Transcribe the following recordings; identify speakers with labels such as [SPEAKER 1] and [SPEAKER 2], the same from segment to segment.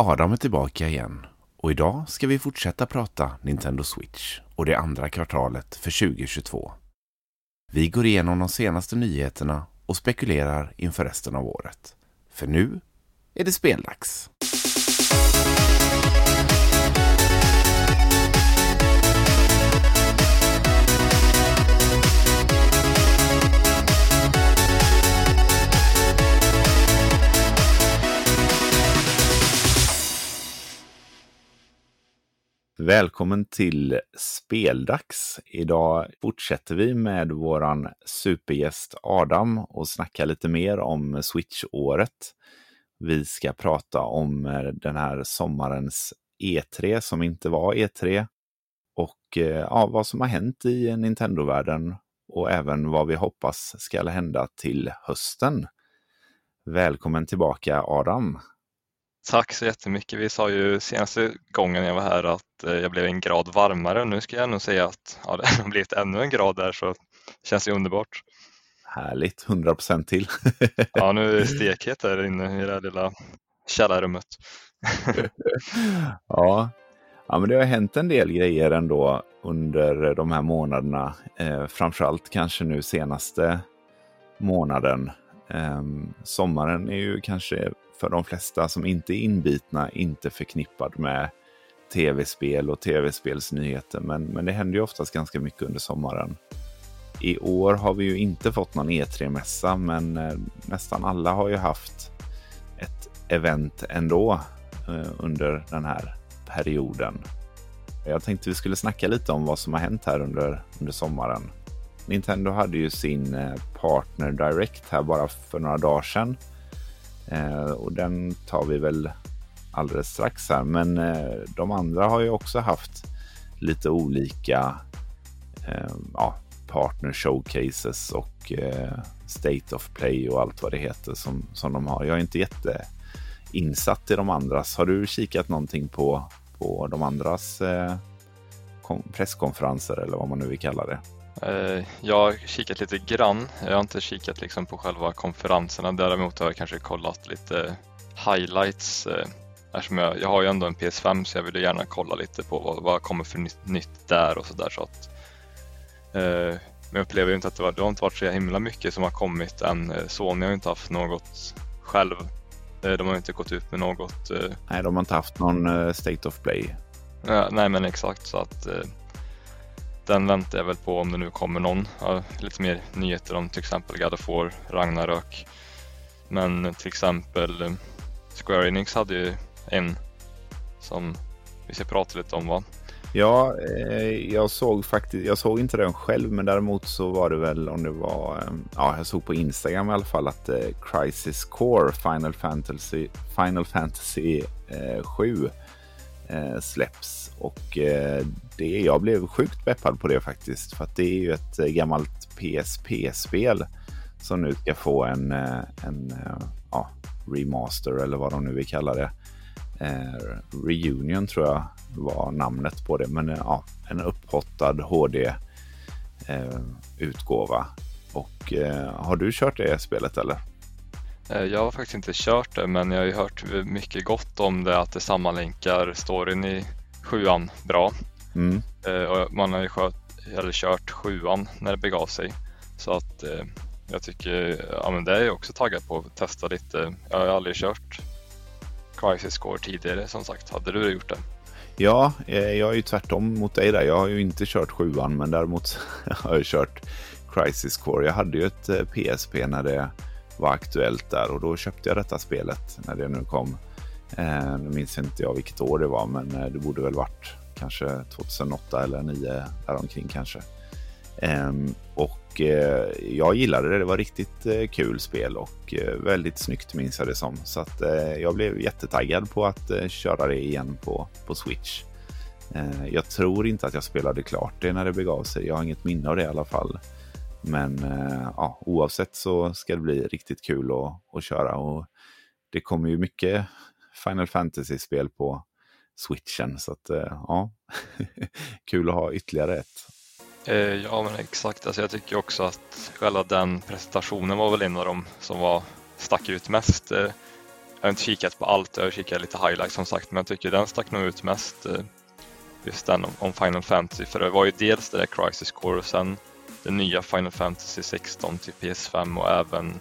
[SPEAKER 1] Adam är tillbaka igen och idag ska vi fortsätta prata Nintendo Switch och det andra kvartalet för 2022. Vi går igenom de senaste nyheterna och spekulerar inför resten av året. För nu är det speldags! Välkommen till Speldags. Idag fortsätter vi med våran supergäst Adam och snackar lite mer om Switch-året. Vi ska prata om eh, den här sommarens E3 som inte var E3 och eh, ja, vad som har hänt i Nintendo-världen och även vad vi hoppas ska hända till hösten. Välkommen tillbaka Adam!
[SPEAKER 2] Tack så jättemycket. Vi sa ju senaste gången jag var här att eh, jag blev en grad varmare. Nu ska jag nog säga att ja, det har blivit ännu en grad där så det känns det underbart.
[SPEAKER 1] Härligt, 100 procent till.
[SPEAKER 2] ja, nu är det stekhet där inne i det här lilla källarrummet.
[SPEAKER 1] ja. ja, men det har hänt en del grejer ändå under de här månaderna. Eh, framförallt kanske nu senaste månaden. Eh, sommaren är ju kanske för de flesta som inte är inbitna inte förknippad med tv-spel och tv-spelsnyheter. Men, men det händer ju oftast ganska mycket under sommaren. I år har vi ju inte fått någon E3-mässa, men eh, nästan alla har ju haft ett event ändå eh, under den här perioden. Jag tänkte vi skulle snacka lite om vad som har hänt här under, under sommaren. Nintendo hade ju sin eh, Partner Direct här bara för några dagar sedan Eh, och den tar vi väl alldeles strax här. Men eh, de andra har ju också haft lite olika eh, ja, partner showcases och eh, state of play och allt vad det heter som, som de har. Jag är inte jätte insatt i de andras. Har du kikat någonting på, på de andras eh, presskonferenser eller vad man nu vill kalla det?
[SPEAKER 2] Eh, jag har kikat lite grann. Jag har inte kikat liksom på själva konferenserna. Däremot har jag kanske kollat lite highlights. Eh, eftersom jag, jag har ju ändå en PS5 så jag vill gärna kolla lite på vad, vad kommer för nytt, nytt där och sådär. Så att, eh, men jag upplever inte att det, var, det har inte varit så himla mycket som har kommit än. Sony har inte haft något själv. De har inte gått ut med något.
[SPEAKER 1] Nej, de har inte haft någon State of Play.
[SPEAKER 2] nej, men exakt så att den väntar jag väl på om det nu kommer någon. Ja, lite mer nyheter om till exempel God of War, Ragnarök. Men till exempel eh, Square Enix hade ju en som vi ska prata lite om va?
[SPEAKER 1] Ja, eh, jag såg faktiskt, jag såg inte den själv men däremot så var det väl om det var, eh, ja jag såg på Instagram i alla fall att eh, Crisis Core Final Fantasy, Final Fantasy eh, 7 eh, släpps. Och eh, det, jag blev sjukt peppad på det faktiskt. För att det är ju ett eh, gammalt PSP-spel som nu ska få en, eh, en eh, ja, remaster eller vad de nu vill kalla det. Eh, Reunion tror jag var namnet på det. Men ja, en upphottad HD-utgåva. Och har du kört det spelet eller?
[SPEAKER 2] Jag har faktiskt inte kört det men jag har ju hört mycket gott om det att det sammanlänkar storyn i sjuan bra. Mm. Eh, och man har ju kört, eller kört sjuan när det begav sig. Så att eh, jag tycker, ja men det är jag också taggad på att testa lite. Jag har aldrig kört Crisis Core tidigare som sagt. Hade du gjort det?
[SPEAKER 1] Ja, jag är ju tvärtom mot dig där. Jag har ju inte kört sjuan men däremot har jag kört Crisis Core. Jag hade ju ett PSP när det var aktuellt där och då köpte jag detta spelet när det nu kom. Eh, nu minns inte jag vilket år det var men eh, det borde väl varit kanske 2008 eller 2009 däromkring kanske. Ehm, och eh, jag gillade det, det var riktigt eh, kul spel och eh, väldigt snyggt minns jag det som. Så att jag blev jättetaggad på att köra det igen på, på Switch. Ehm, jag tror inte att jag spelade klart det när det begav sig. Jag har inget minne av det i alla fall. Men ja, oavsett så ska det bli riktigt kul att, att köra. Och det kommer ju mycket Final Fantasy-spel på switchen. Så att, eh, ja, kul att ha ytterligare ett.
[SPEAKER 2] Eh, ja, men exakt. Alltså, jag tycker också att själva den presentationen var väl en av de som var, stack ut mest. Eh, jag har inte kikat på allt, jag har kikat lite highlights som sagt, men jag tycker den stack nog ut mest. Just den om, Final Fantasy, för det var ju dels det där Crisis Core och sen den nya Final Fantasy 16 till PS5 och även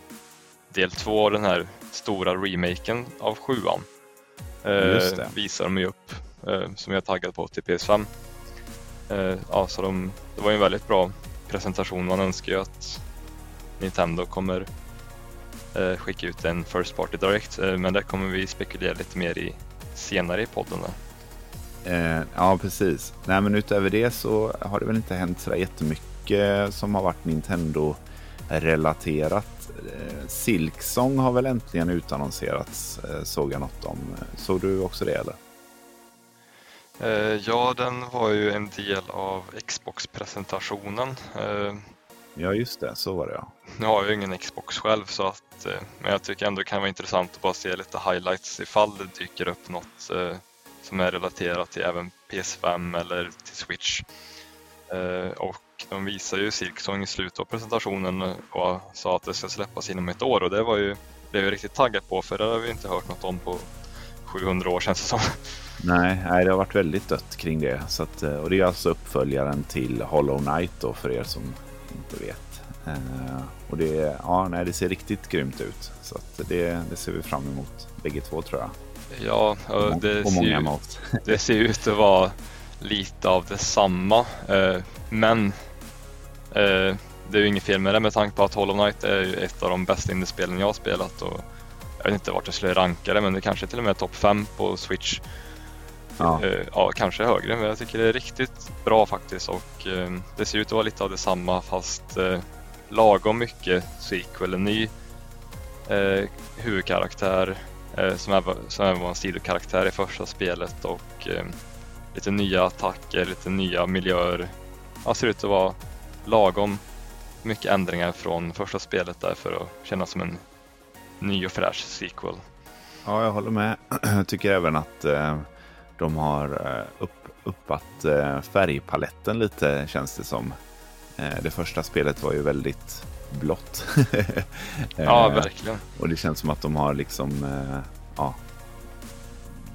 [SPEAKER 2] del 2 av den här stora remaken av 7 eh, visar de ju upp eh, som jag är taggad på till PS5. Eh, ja, så de, det var ju en väldigt bra presentation. Man önskar ju att Nintendo kommer eh, skicka ut en First Party Direct eh, men det kommer vi spekulera lite mer i senare i podden.
[SPEAKER 1] Eh, ja, precis. Nej, men utöver det så har det väl inte hänt så jättemycket som har varit Nintendo-relaterat. Eh, Silksong har väl äntligen utannonserats, eh, såg jag något om. Såg du också det eller?
[SPEAKER 2] Eh, ja, den var ju en del av Xbox-presentationen.
[SPEAKER 1] Ja, just det, så var det ja.
[SPEAKER 2] Nu har jag ju ingen Xbox själv, så att, men jag tycker ändå det kan vara intressant att bara se lite highlights ifall det dyker upp något som är relaterat till även PS5 eller till Switch. Och de visar ju Silksong i slutet av presentationen och sa att det ska släppas inom ett år och det var ju, blev jag riktigt taggad på för det har vi inte hört något om på 700 år känns det som.
[SPEAKER 1] Nej, nej, det har varit väldigt dött kring det. Så att, eh, och det är alltså uppföljaren till Hollow Knight då för er som inte vet. Uh, och det, ja, nej, det ser riktigt grymt ut. Så det, det ser vi fram emot bägge två tror jag.
[SPEAKER 2] Ja, det, och ser, mått. det ser ut att vara lite av detsamma. Uh, men uh, det är ju inget fel med det med tanke på att Hollow Knight är ju ett av de bästa indiespelen jag har spelat. Och jag vet inte vart jag skulle ranka det, men det kanske till och med är topp 5 på Switch. Ja. Uh, ja. kanske högre, men jag tycker det är riktigt bra faktiskt och det ser ut att vara lite av detsamma fast lagom mycket sequel. En ny huvudkaraktär som, även, som även var en sidokaraktär i första spelet och lite nya attacker, lite nya miljöer. Ja, ser ut att vara lagom mycket ändringar från första spelet där för att kännas som en ny och fräsch sequel.
[SPEAKER 1] Ja, jag håller med. Jag tycker även att eh, de har eh, upp, uppat eh, färgpaletten lite känns det som. Eh, det första spelet var ju väldigt blått.
[SPEAKER 2] ja, verkligen.
[SPEAKER 1] Och det känns som att de har liksom ja,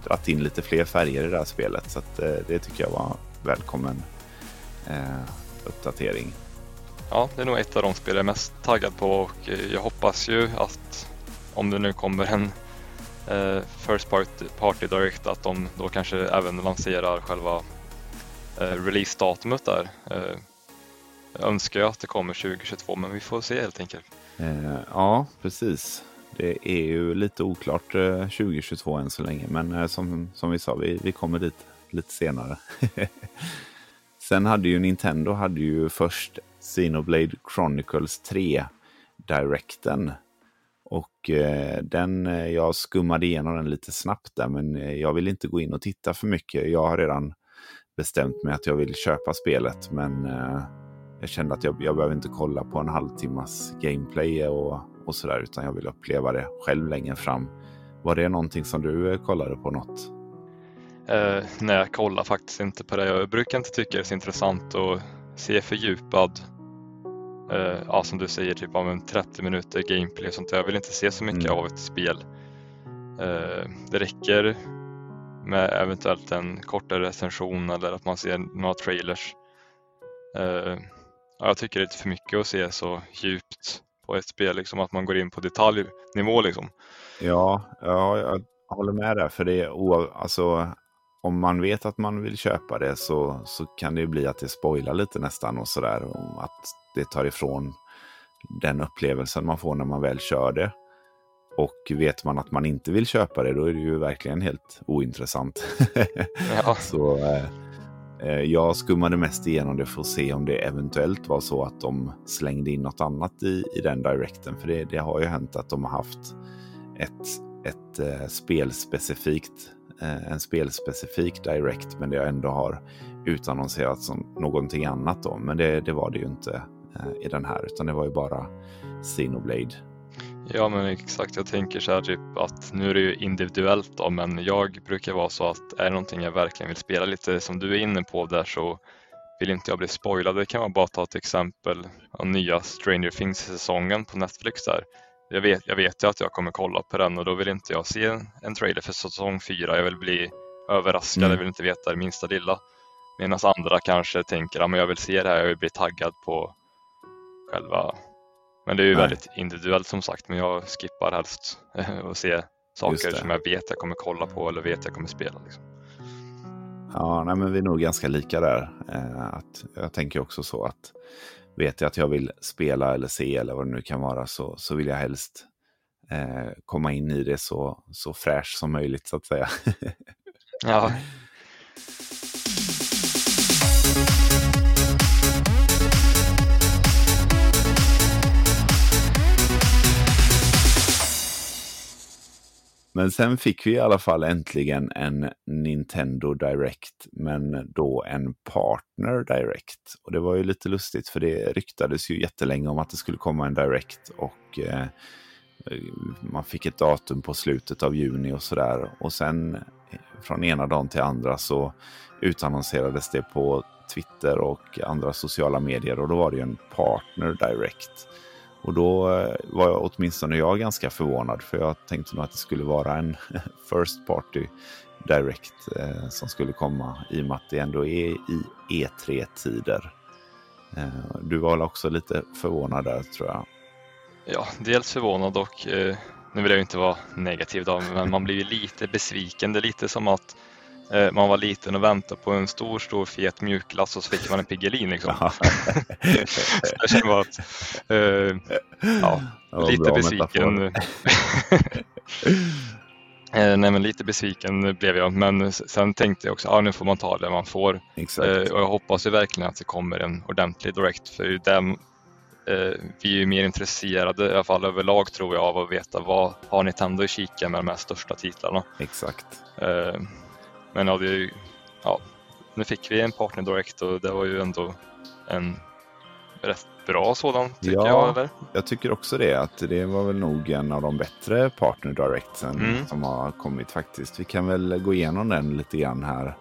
[SPEAKER 1] dratt in lite fler färger i det här spelet. Så att, det tycker jag var välkommen uppdatering.
[SPEAKER 2] Ja, det är nog ett av de spel jag är mest taggad på och jag hoppas ju att om det nu kommer en eh, First Party, Party Direct att de då kanske även lanserar själva eh, release-datumet där. Eh, jag önskar ju att det kommer 2022 men vi får se helt enkelt.
[SPEAKER 1] Eh, ja, precis. Det är ju lite oklart eh, 2022 än så länge men eh, som, som vi sa, vi, vi kommer dit lite senare. Sen hade ju Nintendo hade ju först Xenoblade Chronicles 3 Directen och eh, den, jag skummade igenom den lite snabbt där, men jag vill inte gå in och titta för mycket. Jag har redan bestämt mig att jag vill köpa spelet, men jag kände att jag, jag behöver inte kolla på en halvtimmas gameplay och, och sådär, utan jag vill uppleva det själv längre fram. Var det någonting som du eh, kollade på något?
[SPEAKER 2] Eh, nej, jag kollar faktiskt inte på det. Jag brukar inte tycka det är så intressant att se fördjupad Uh, ja, som du säger, typ av en 30 minuter gameplay och sånt. Jag vill inte se så mycket mm. av ett spel. Uh, det räcker med eventuellt en kortare recension eller att man ser några trailers. Uh, ja, jag tycker det är lite för mycket att se så djupt på ett spel, liksom att man går in på detaljnivå. Liksom.
[SPEAKER 1] Ja, ja, jag håller med där. För det är alltså, om man vet att man vill köpa det så, så kan det bli att det spoilar lite nästan och sådär. Att det tar ifrån den upplevelsen man får när man väl kör det. Och vet man att man inte vill köpa det, då är det ju verkligen helt ointressant. ja. Så eh, Eh, jag skummade mest igenom det för att se om det eventuellt var så att de slängde in något annat i, i den direkten. För det, det har ju hänt att de har haft ett, ett eh, spelspecifikt, eh, en spelspecifik direct, men det ändå har utannonserats som någonting annat. Då. Men det, det var det ju inte Eh, i den här, utan det var ju bara Xenoblade.
[SPEAKER 2] Ja men exakt, jag tänker så här typ att nu är det ju individuellt då, men jag brukar vara så att är det någonting jag verkligen vill spela lite som du är inne på där så vill inte jag bli spoilad. Det kan man bara ta ett exempel av nya Stranger Things-säsongen på Netflix där. jag vet, jag vet ju att jag kommer kolla på den och då vill inte jag se en, trailer för säsong fyra. Jag vill bli överraskad, mm. jag vill inte veta det minsta lilla. Medan andra kanske tänker att jag vill se det här, jag vill bli taggad på själva men det är ju Nej. väldigt individuellt som sagt, men jag skippar helst att se saker som jag vet jag kommer kolla på eller vet jag kommer spela. Liksom.
[SPEAKER 1] Ja, nej, men vi är nog ganska lika där. Eh, att jag tänker också så att vet jag att jag vill spela eller se eller vad det nu kan vara så, så vill jag helst eh, komma in i det så, så fräsch som möjligt så att säga.
[SPEAKER 2] ja.
[SPEAKER 1] Men sen fick vi i alla fall äntligen en Nintendo Direct, men då en Partner Direct. Och det var ju lite lustigt för det ryktades ju jättelänge om att det skulle komma en Direct och eh, man fick ett datum på slutet av juni och sådär. Och sen eh, från ena dagen till andra så utannonserades det på Twitter och andra sociala medier och då var det ju en Partner Direct. Och då eh, var jag, åtminstone jag ganska förvånad för jag tänkte nog att det skulle vara en First Party Direct eh, som skulle komma i och med att det ändå är i E3-tider. Eh, du var väl också lite förvånad där tror jag?
[SPEAKER 2] Ja, dels förvånad och eh, nu vill jag ju inte vara negativ då, men man blir lite besviken. Det är lite som att Eh, man var liten och väntade på en stor, stor fet mjukglass och så fick man en Piggelin. Liksom. jag känner bara att, uh, ja, lite besviken. uh, nej, men lite besviken blev jag, men sen tänkte jag också att ah, nu får man ta det man får. Uh, och jag hoppas ju verkligen att det kommer en ordentlig direct, för den, vi är mer intresserade, i alla fall överlag tror jag, av att veta vad har Nintendo i kika med de här största titlarna.
[SPEAKER 1] Exakt.
[SPEAKER 2] Men ja, det, ja, nu fick vi en partner direct och det var ju ändå en rätt bra sådan tycker ja, jag. Eller?
[SPEAKER 1] Jag tycker också det. Att det var väl nog en av de bättre partner directsen mm. som har kommit faktiskt. Vi kan väl gå igenom den lite grann här.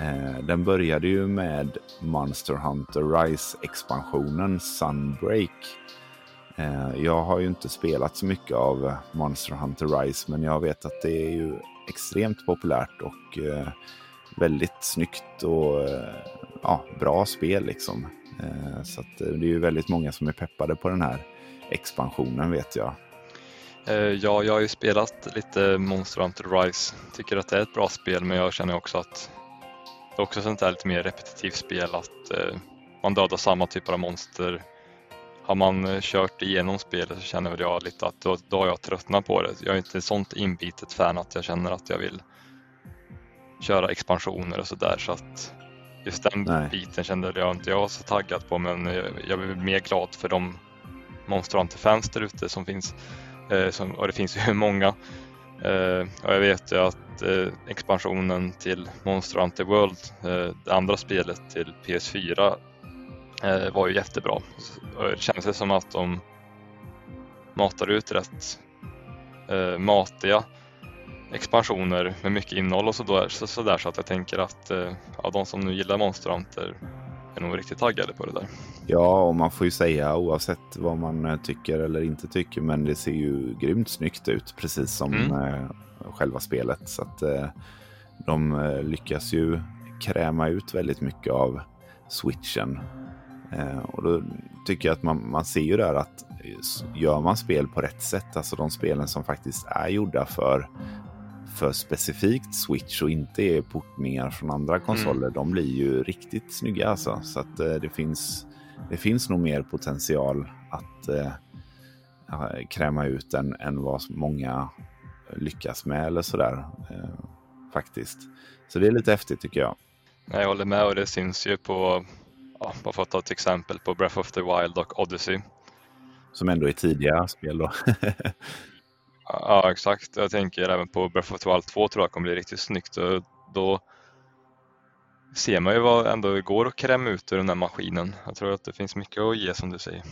[SPEAKER 1] Eh, den började ju med Monster Hunter Rise-expansionen Sunbreak. Eh, jag har ju inte spelat så mycket av Monster Hunter Rise men jag vet att det är ju extremt populärt och eh, väldigt snyggt och eh, ja, bra spel liksom. Eh, så eh, det är ju väldigt många som är peppade på den här expansionen vet jag.
[SPEAKER 2] Eh, ja, jag har ju spelat lite Monster Hunter Rise. Tycker att det är ett bra spel men jag känner också att det är också sånt där lite mer repetitivt spel att eh, man dödar samma typer av monster har man eh, kört igenom spelet så känner väl jag lite att då, då har jag tröttnat på det. Jag är inte sånt inbitet fan att jag känner att jag vill köra expansioner och sådär så att just den Nej. biten kände jag inte jag så taggad på men jag, jag är mer glad för de Monster Hunter-fans där ute som finns eh, som, och det finns ju många. Eh, och jag vet ju att eh, expansionen till Monster Hunter World, eh, det andra spelet till PS4 eh, var ju jättebra. Det känns som att de matar ut rätt eh, matiga expansioner med mycket innehåll och sådär så, så, där, så att jag tänker att eh, ja, de som nu gillar Monster Hunter är nog riktigt taggade på det där.
[SPEAKER 1] Ja, och man får ju säga oavsett vad man eh, tycker eller inte tycker, men det ser ju grymt snyggt ut, precis som mm. eh, själva spelet. Så att eh, de eh, lyckas ju kräma ut väldigt mycket av switchen Eh, och då tycker jag att man, man ser ju där att gör man spel på rätt sätt, alltså de spelen som faktiskt är gjorda för, för specifikt Switch och inte är portningar från andra mm. konsoler, mm. de blir ju riktigt snygga alltså. Så att eh, det finns, det finns nog mer potential att eh, kräma ut än, än vad många lyckas med eller sådär eh, faktiskt. Så det är lite häftigt tycker jag.
[SPEAKER 2] Jag håller med och det syns ju på ja, bara för att ta ett exempel på Breath of the Wild och Odyssey.
[SPEAKER 1] Som ändå är tidiga spel då.
[SPEAKER 2] ja, exakt. Jag tänker även på Breath of the Wild 2 tror jag kommer bli riktigt snyggt. Och då ser man ju vad ändå går att kräma ut ur den här maskinen. Jag tror att det finns mycket att ge som du säger.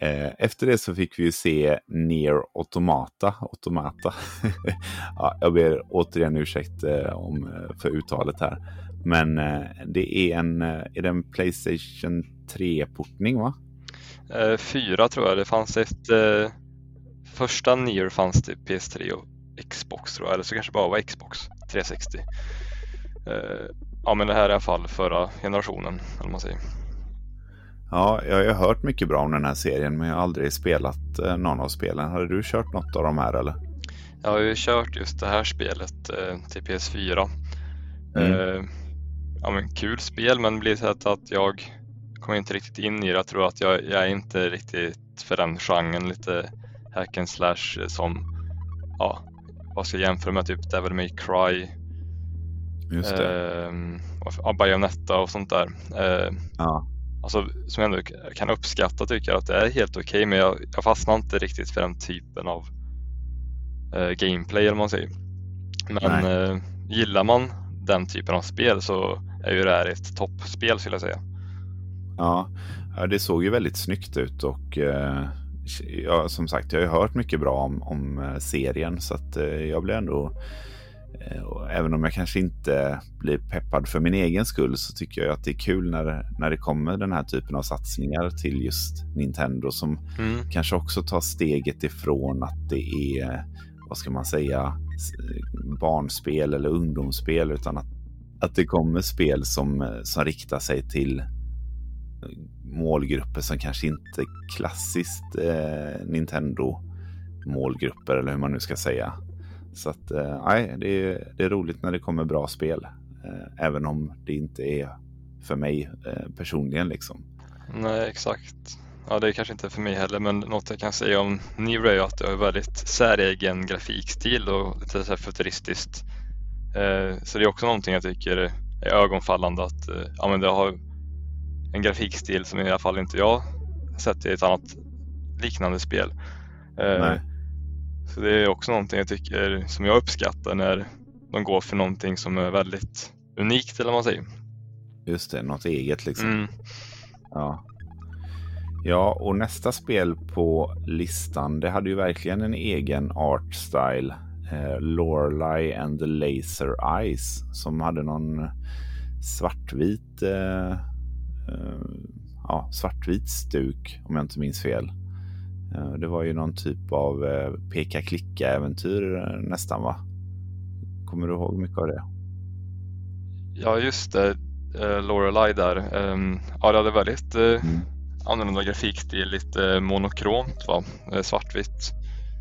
[SPEAKER 1] Eh, efter det så fick vi ju se Near Automata. Automata. ja, jag ber återigen ursäkt eh, om, eh, för uttalet här. Men det är en, är det en Playstation 3-portning va?
[SPEAKER 2] Eh, fyra tror jag. Det fanns ett... Eh, första Nier fanns det PS3 och Xbox tror jag, eller så kanske bara var Xbox 360. Eh, ja men det här är i alla fall förra generationen, eller man säger.
[SPEAKER 1] Ja, jag har ju hört mycket bra om den här serien men jag har aldrig spelat eh, någon av spelen. Hade du kört något av de här eller?
[SPEAKER 2] Jag har ju kört just det här spelet eh, till PS4. Mm. Eh, ja, men kul spel men det blir så att jag kommer inte riktigt in i det. Jag tror att jag, jag är inte riktigt för den genren, lite hack and slash som, ja, vad ska jag jämföra med, typ Devil May Cry.
[SPEAKER 1] Just det.
[SPEAKER 2] Eh, Bayonetta och sånt där. Eh,
[SPEAKER 1] ja.
[SPEAKER 2] Alltså, som jag ändå kan uppskatta tycker jag att det är helt okej okay, men jag, jag fastnar inte riktigt för den typen av eh, gameplay eller man säger. Men eh, gillar man den typen av spel så är ju det här ett toppspel skulle jag säga.
[SPEAKER 1] Ja, det såg ju väldigt snyggt ut och eh, ja, som sagt, jag har ju hört mycket bra om, om eh, serien så att eh, jag blir ändå även om jag kanske inte blir peppad för min egen skull så tycker jag att det är kul när, när det kommer den här typen av satsningar till just Nintendo som mm. kanske också tar steget ifrån att det är, vad ska man säga, barnspel eller ungdomsspel utan att, att det kommer spel som, eh, som riktar sig till eh, målgrupper som kanske inte klassiskt eh, Nintendo målgrupper eller hur man nu ska säga. Så att eh, det, är, det är roligt när det kommer bra spel. Eh, även om det inte är för mig eh, personligen liksom.
[SPEAKER 2] Nej, exakt. Ja, det är kanske inte för mig heller, men något jag kan säga om Nier är att det har väldigt säregen grafikstil och lite så här futuristiskt. Eh, så det är också någonting jag tycker är ögonfallande att eh, ja, men det har en grafikstil som i alla fall inte jag sett i ett annat liknande spel. Eh,
[SPEAKER 1] Nej.
[SPEAKER 2] Så det är också någonting jag tycker som jag uppskattar när de går för någonting som är väldigt unikt eller vad man säger.
[SPEAKER 1] Just det, något eget liksom.
[SPEAKER 2] Mm.
[SPEAKER 1] Ja. Ja, och nästa spel på listan, det hade ju verkligen en egen art style. Eh, Lorelei and the Laser Eyes som hade någon svartvit eh, Eh, ja, svartvit stuk om jag inte minns fel. Eh, det var ju någon typ av eh, peka-klicka-äventyr nästan va? Kommer du ihåg mycket av det?
[SPEAKER 2] Ja just det, Lorelei där. Ehm, ja, det hade väldigt mm. annorlunda grafikstil, lite monokromt va? Svartvitt.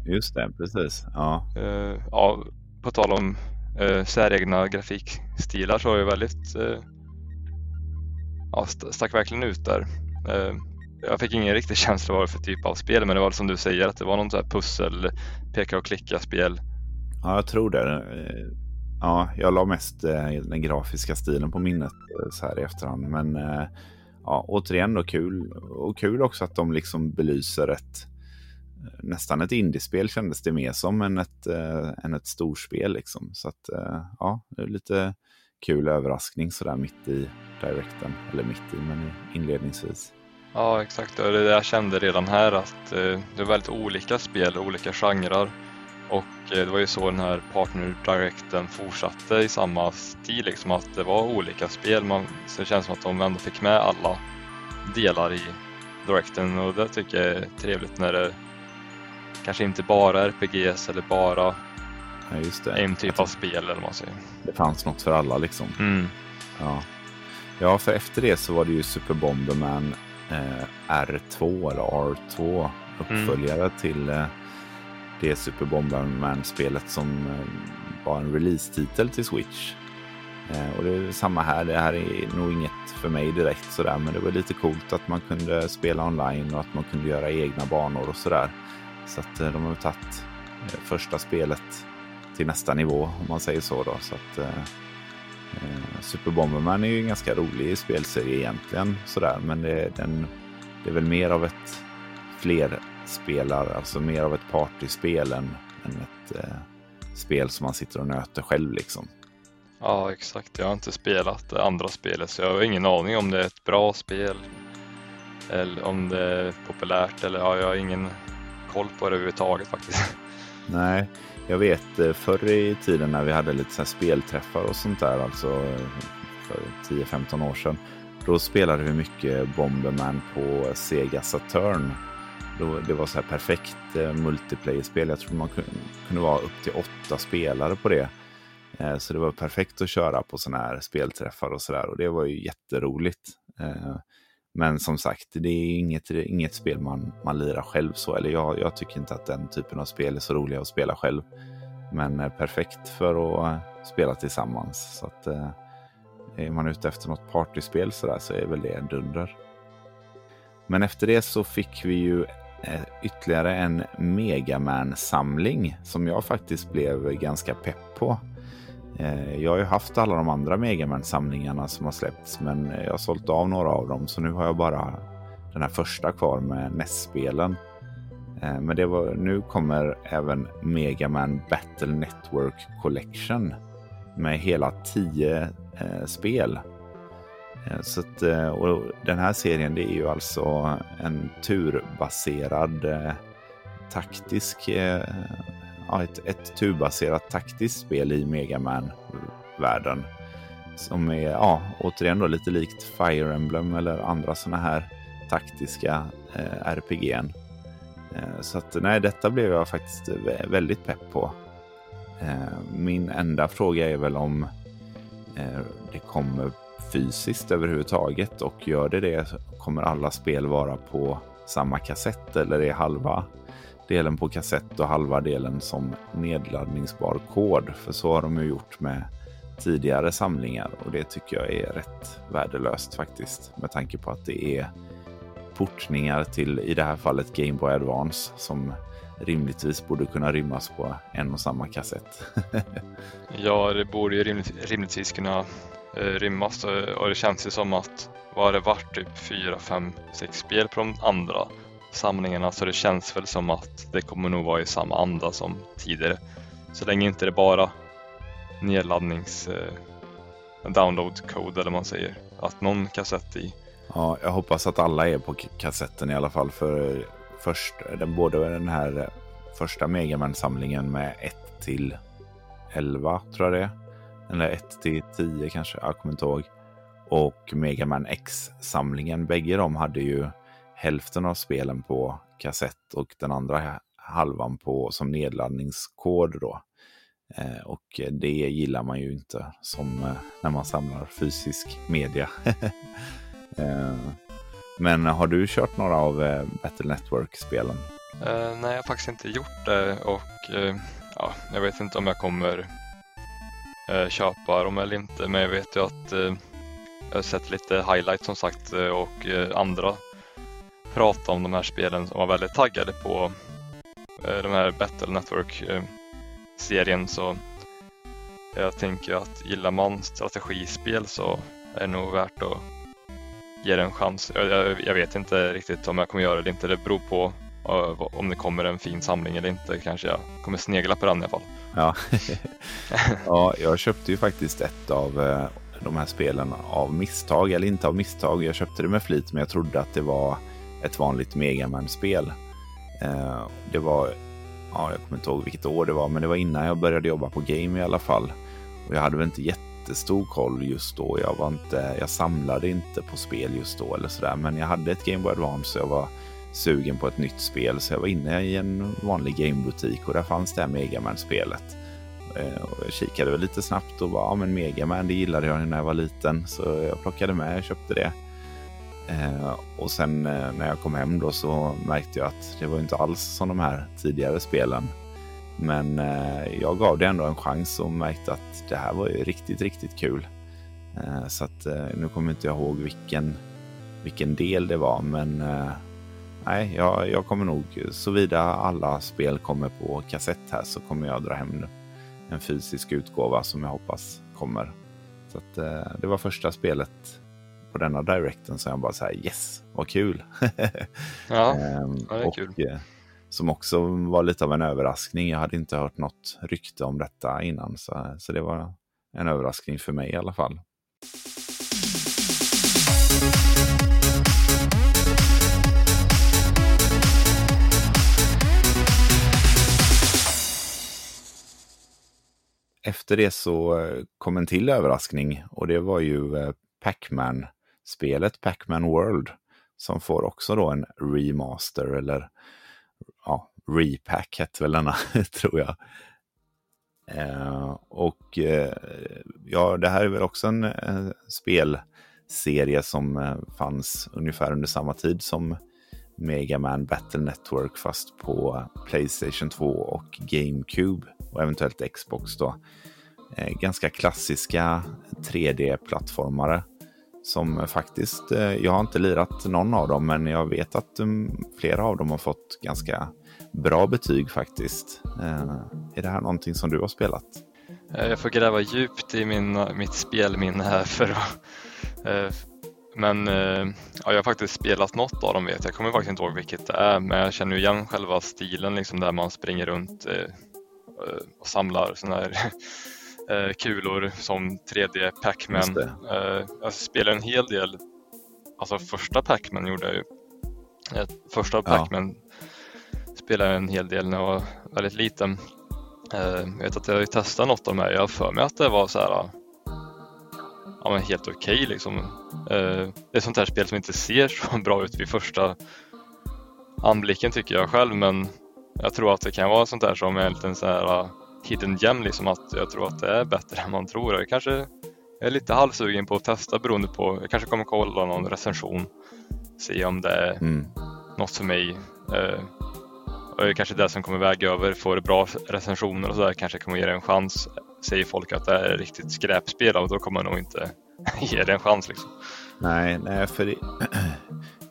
[SPEAKER 1] Just det, precis. Ja.
[SPEAKER 2] ja på tal om säregna grafikstilar så är det väldigt ja, stack verkligen ut där. Eh, jag fick ingen riktig känsla vad det för typ av spel men det var som du säger att det var någon sån här pussel, peka och klicka spel.
[SPEAKER 1] Ja, jag tror det. Ja, jag la mest den grafiska stilen på minnet så här i efterhand. Men ja, återigen då kul. Och kul också att de liksom belyser ett nästan ett indiespel kändes det mer som än ett, eh, än ett storspel. Liksom. Så att eh, ja, det är lite kul överraskning sådär mitt i directen. Eller mitt i, men inledningsvis.
[SPEAKER 2] Ja, exakt. Det det jag kände redan här att eh, det är väldigt olika spel, olika genrer. Och eh, det var ju så den här Partner Directen fortsatte i samma stil, liksom att det var olika spel. Man, så det känns som att de ändå fick med alla delar i Directen och det tycker jag är trevligt när det kanske inte bara RPGs eller bara
[SPEAKER 1] Ja.
[SPEAKER 2] En typ av spel eller vad man säger.
[SPEAKER 1] Det fanns något för alla liksom.
[SPEAKER 2] Mm.
[SPEAKER 1] Ja. ja, för efter det så var det ju Super Bomberman eh, R2 eller R2 uppföljare mm. till eh, det Super Bomberman-spelet som eh, var en release-titel till Switch. Eh, och det är samma här. Det här är nog inget för mig direkt sådär, men det var lite coolt att man kunde spela online och att man kunde göra egna banor och sådär. Så att eh, de har tagit eh, första spelet till nästa nivå om man säger så. Då. så att, eh, eh, Super Bomberman är ju en ganska rolig spelserie egentligen. Sådär, men det, den, det är väl mer av ett flerspelar, alltså mer av ett partyspel än, än ett eh, spel som man sitter och nöter själv. liksom.
[SPEAKER 2] Ja, exakt. Jag har inte spelat det andra spelet så jag har ingen aning om det är ett bra spel eller om det är populärt eller ja, jag har ingen koll på det överhuvudtaget faktiskt.
[SPEAKER 1] Nej, jag vet eh, förr i tiden när vi hade lite så spelträffar och sånt där, alltså för 10-15 år sedan. Då spelade vi mycket Bomberman på Sega Saturn. Då, det var så här perfekt eh, multiplayer-spel. Jag tror man kunde, kunde vara upp till åtta spelare på det. Eh, så det var perfekt att köra på sådana här spelträffar och sådär. Och det var ju jätteroligt. Men som sagt, det är inget, inget spel man, man lirar själv så. Eller jag, jag tycker inte att den typen av spel är så roliga att spela själv. Men eh, perfekt för att eh, spela tillsammans. Så att, eh, är man ute efter något partyspel så, där, så är väl det en dunder. Men efter det så fick vi ju ytterligare en Megaman-samling som jag faktiskt blev ganska pepp på. Eh, jag har ju haft alla de andra Megaman-samlingarna som har släppts, men jag har sålt av några av dem, så nu har jag bara den här första kvar med NES-spelen. Eh, men det var, nu kommer även Megaman Battle Network Collection med hela tio eh, spel. Eh, så att, och den här serien det är ju alltså en turbaserad eh, taktisk eh, ja, ett, ett turbaserat taktiskt spel i Megaman-världen. Som är, ja, återigen då lite likt Fire Emblem eller andra sådana här taktiska eh, RPG'n. Eh, så att nej, detta blev jag faktiskt väldigt pepp på. Eh, min enda fråga är väl om eh, det kommer fysiskt överhuvudtaget och gör det det kommer alla spel vara på samma kassett eller är halva delen på kassett och halva delen som nedladdningsbar kod. För så har de ju gjort med tidigare samlingar och det tycker jag är rätt värdelöst faktiskt. Med tanke på att det är portningar till, i det här fallet Game Boy Advance som rimligtvis borde kunna rymmas på en och samma kassett.
[SPEAKER 2] ja, det borde ju rimligtvis kunna eh, rymmas och det känns ju som att vad har det varit typ 4, 5, 6 spel på de andra samlingarna så det känns väl som att det kommer nog vara i samma anda som tidigare. Så länge inte det bara nedladdnings eh, download code eller man säger. Att någon kassett i.
[SPEAKER 1] Ja, jag hoppas att alla är på kassetten i alla fall för först, den, både den här eh, första Megaman-samlingen med 1 till 11 tror jag det är. Eller 1 till 10 kanske, jag kommer inte ihåg. Och Megaman X-samlingen, bägge de hade ju hälften av spelen på kassett och den andra halvan på, som nedladdningskod. Då. Eh, och det gillar man ju inte som eh, när man samlar fysisk media. eh, men har du kört några av eh, Battle Network-spelen?
[SPEAKER 2] Eh, nej, jag har faktiskt inte gjort det och eh, ja, jag vet inte om jag kommer eh, köpa dem eller inte. Men jag vet ju att jag har sett lite highlights som sagt och andra prata om de här spelen som var väldigt taggade på eh, de här Battle Network-serien eh, så jag tänker att gillar man strategispel så är det nog värt att ge det en chans. Jag, jag, jag vet inte riktigt om jag kommer göra det eller inte. Det beror på uh, om det kommer en fin samling eller inte. Kanske jag kommer snegla på den i alla fall.
[SPEAKER 1] Ja, ja jag köpte ju faktiskt ett av uh, de här spelen av misstag, eller inte av misstag. Jag köpte det med flit, men jag trodde att det var ett vanligt Mega Man-spel. Eh, det var, ja, jag kommer inte ihåg vilket år det var, men det var innan jag började jobba på Game i alla fall. Och jag hade väl inte jättestor koll just då. Jag, var inte, jag samlade inte på spel just då eller sådär, men jag hade ett Game Boy Advance så jag var sugen på ett nytt spel. Så jag var inne i en vanlig gamebutik och där fanns det här Mega Man-spelet. Eh, och jag kikade väl lite snabbt och bara, ja men Megaman det gillade jag när jag var liten. Så jag plockade med och köpte det. Eh, och sen eh, när jag kom hem då så märkte jag att det var inte alls som de här tidigare spelen. Men eh, jag gav det ändå en chans och märkte att det här var ju riktigt, riktigt kul. Eh, så att eh, nu kommer inte jag ihåg vilken, vilken del det var, men eh, nej, jag, jag kommer nog, såvida alla spel kommer på kassett här så kommer jag dra hem en fysisk utgåva som jag hoppas kommer. Så att, eh, det var första spelet på denna directen så jag bara så här yes, vad kul.
[SPEAKER 2] ja, ehm, ja, det är och, kul. Eh,
[SPEAKER 1] som också var lite av en överraskning. Jag hade inte hört något rykte om detta innan så, så det var en överraskning för mig i alla fall. Efter det så eh, kom en till överraskning och det var ju eh, Pac-Man spelet Pac-Man World som får också då en remaster eller ja, repack hette väl denna, tror jag. Eh, och eh, ja, det här är väl också en eh, spelserie som eh, fanns ungefär under samma tid som Mega Man Battle Network fast på Playstation 2 och GameCube och eventuellt Xbox då. Eh, ganska klassiska 3D-plattformare som faktiskt, eh, jag har inte lirat någon av dem men jag vet att mm, flera av dem har fått ganska bra betyg faktiskt. Eh, är det här någonting som du har spelat?
[SPEAKER 2] Eh, jag får gräva djupt i min, mitt spelminne här för att men ja, jag har faktiskt spelat något av dem vet jag. Jag kommer faktiskt inte ihåg vilket det är men jag känner igen själva stilen liksom där man springer runt och samlar sådana här eh, kulor som 3D Pac-Man. Eh, jag spelade en hel del, alltså första Pac-Man gjorde jag ju. Eh, första Pac-Man spelade jag en hel del när jag var väldigt liten. Eh, jag vet att jag testade något av de här, jag har för mig att det var så här ja, men helt okej okay, liksom. Eh, det är sånt här spel som inte ser så bra ut vid första anblicken tycker jag själv men jag tror att det kan vara sånt där som är en liten så här hidden gem liksom att jag tror att det är bättre än man tror. Jag kanske är lite halvsugen på att testa beroende på, jag kanske kommer kolla någon recension, se om det är mm. något för mig. Eh, och det kanske det som kommer väga över, får det bra recensioner och sådär kanske kommer ge det en chans. Säger folk att det är riktigt skräpspel och då kommer man nog inte ge det en chans. Liksom.
[SPEAKER 1] Nej, nej, för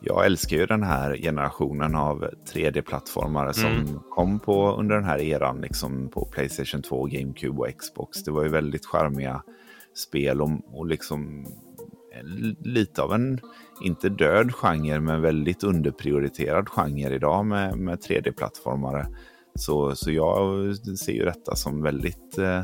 [SPEAKER 1] jag älskar ju den här generationen av 3D-plattformar som mm. kom på under den här eran, liksom på Playstation 2, GameCube och Xbox. Det var ju väldigt charmiga spel och, och liksom lite av en, inte död genre, men väldigt underprioriterad genre idag med, med 3D-plattformare. Så, så jag ser ju detta som väldigt eh,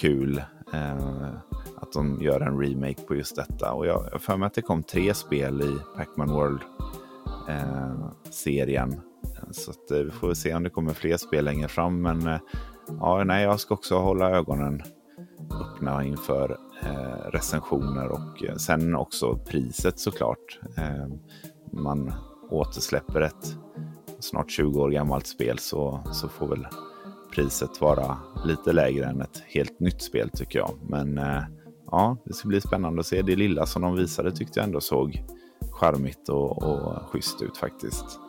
[SPEAKER 1] kul. Eh, att de gör en remake på just detta. Och jag har för mig att det kom tre spel i Pac-Man World-serien. Eh, så att, eh, vi får se om det kommer fler spel längre fram. Men eh, ja, nej, jag ska också hålla ögonen öppna inför eh, recensioner och eh, sen också priset såklart. Eh, man återsläpper ett snart 20 år gammalt spel så, så får väl priset vara lite lägre än ett helt nytt spel tycker jag. Men eh, ja, det ska bli spännande att se. Det lilla som de visade tyckte jag ändå såg charmigt och, och schysst ut faktiskt.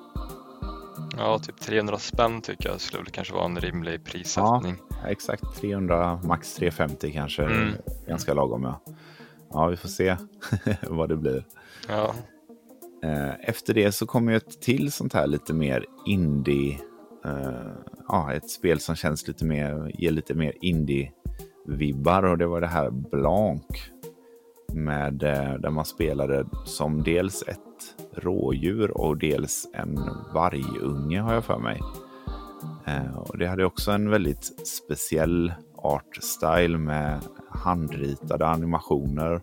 [SPEAKER 2] Ja, typ 300 spänn tycker jag skulle kanske vara en rimlig prissättning.
[SPEAKER 1] Ja, exakt 300, max 350 kanske. Mm. Ganska lagom ja. Ja, vi får se vad det blir.
[SPEAKER 2] Ja.
[SPEAKER 1] Eh, efter det så kommer ju ett till sånt här lite mer indie. Uh, ja, ett spel som känns lite mer, ger lite mer indie vibbar och det var det här Blanc. Med, eh, där man spelade som dels ett rådjur och dels en vargunge har jag för mig. Eh, och det hade också en väldigt speciell art style med handritade animationer.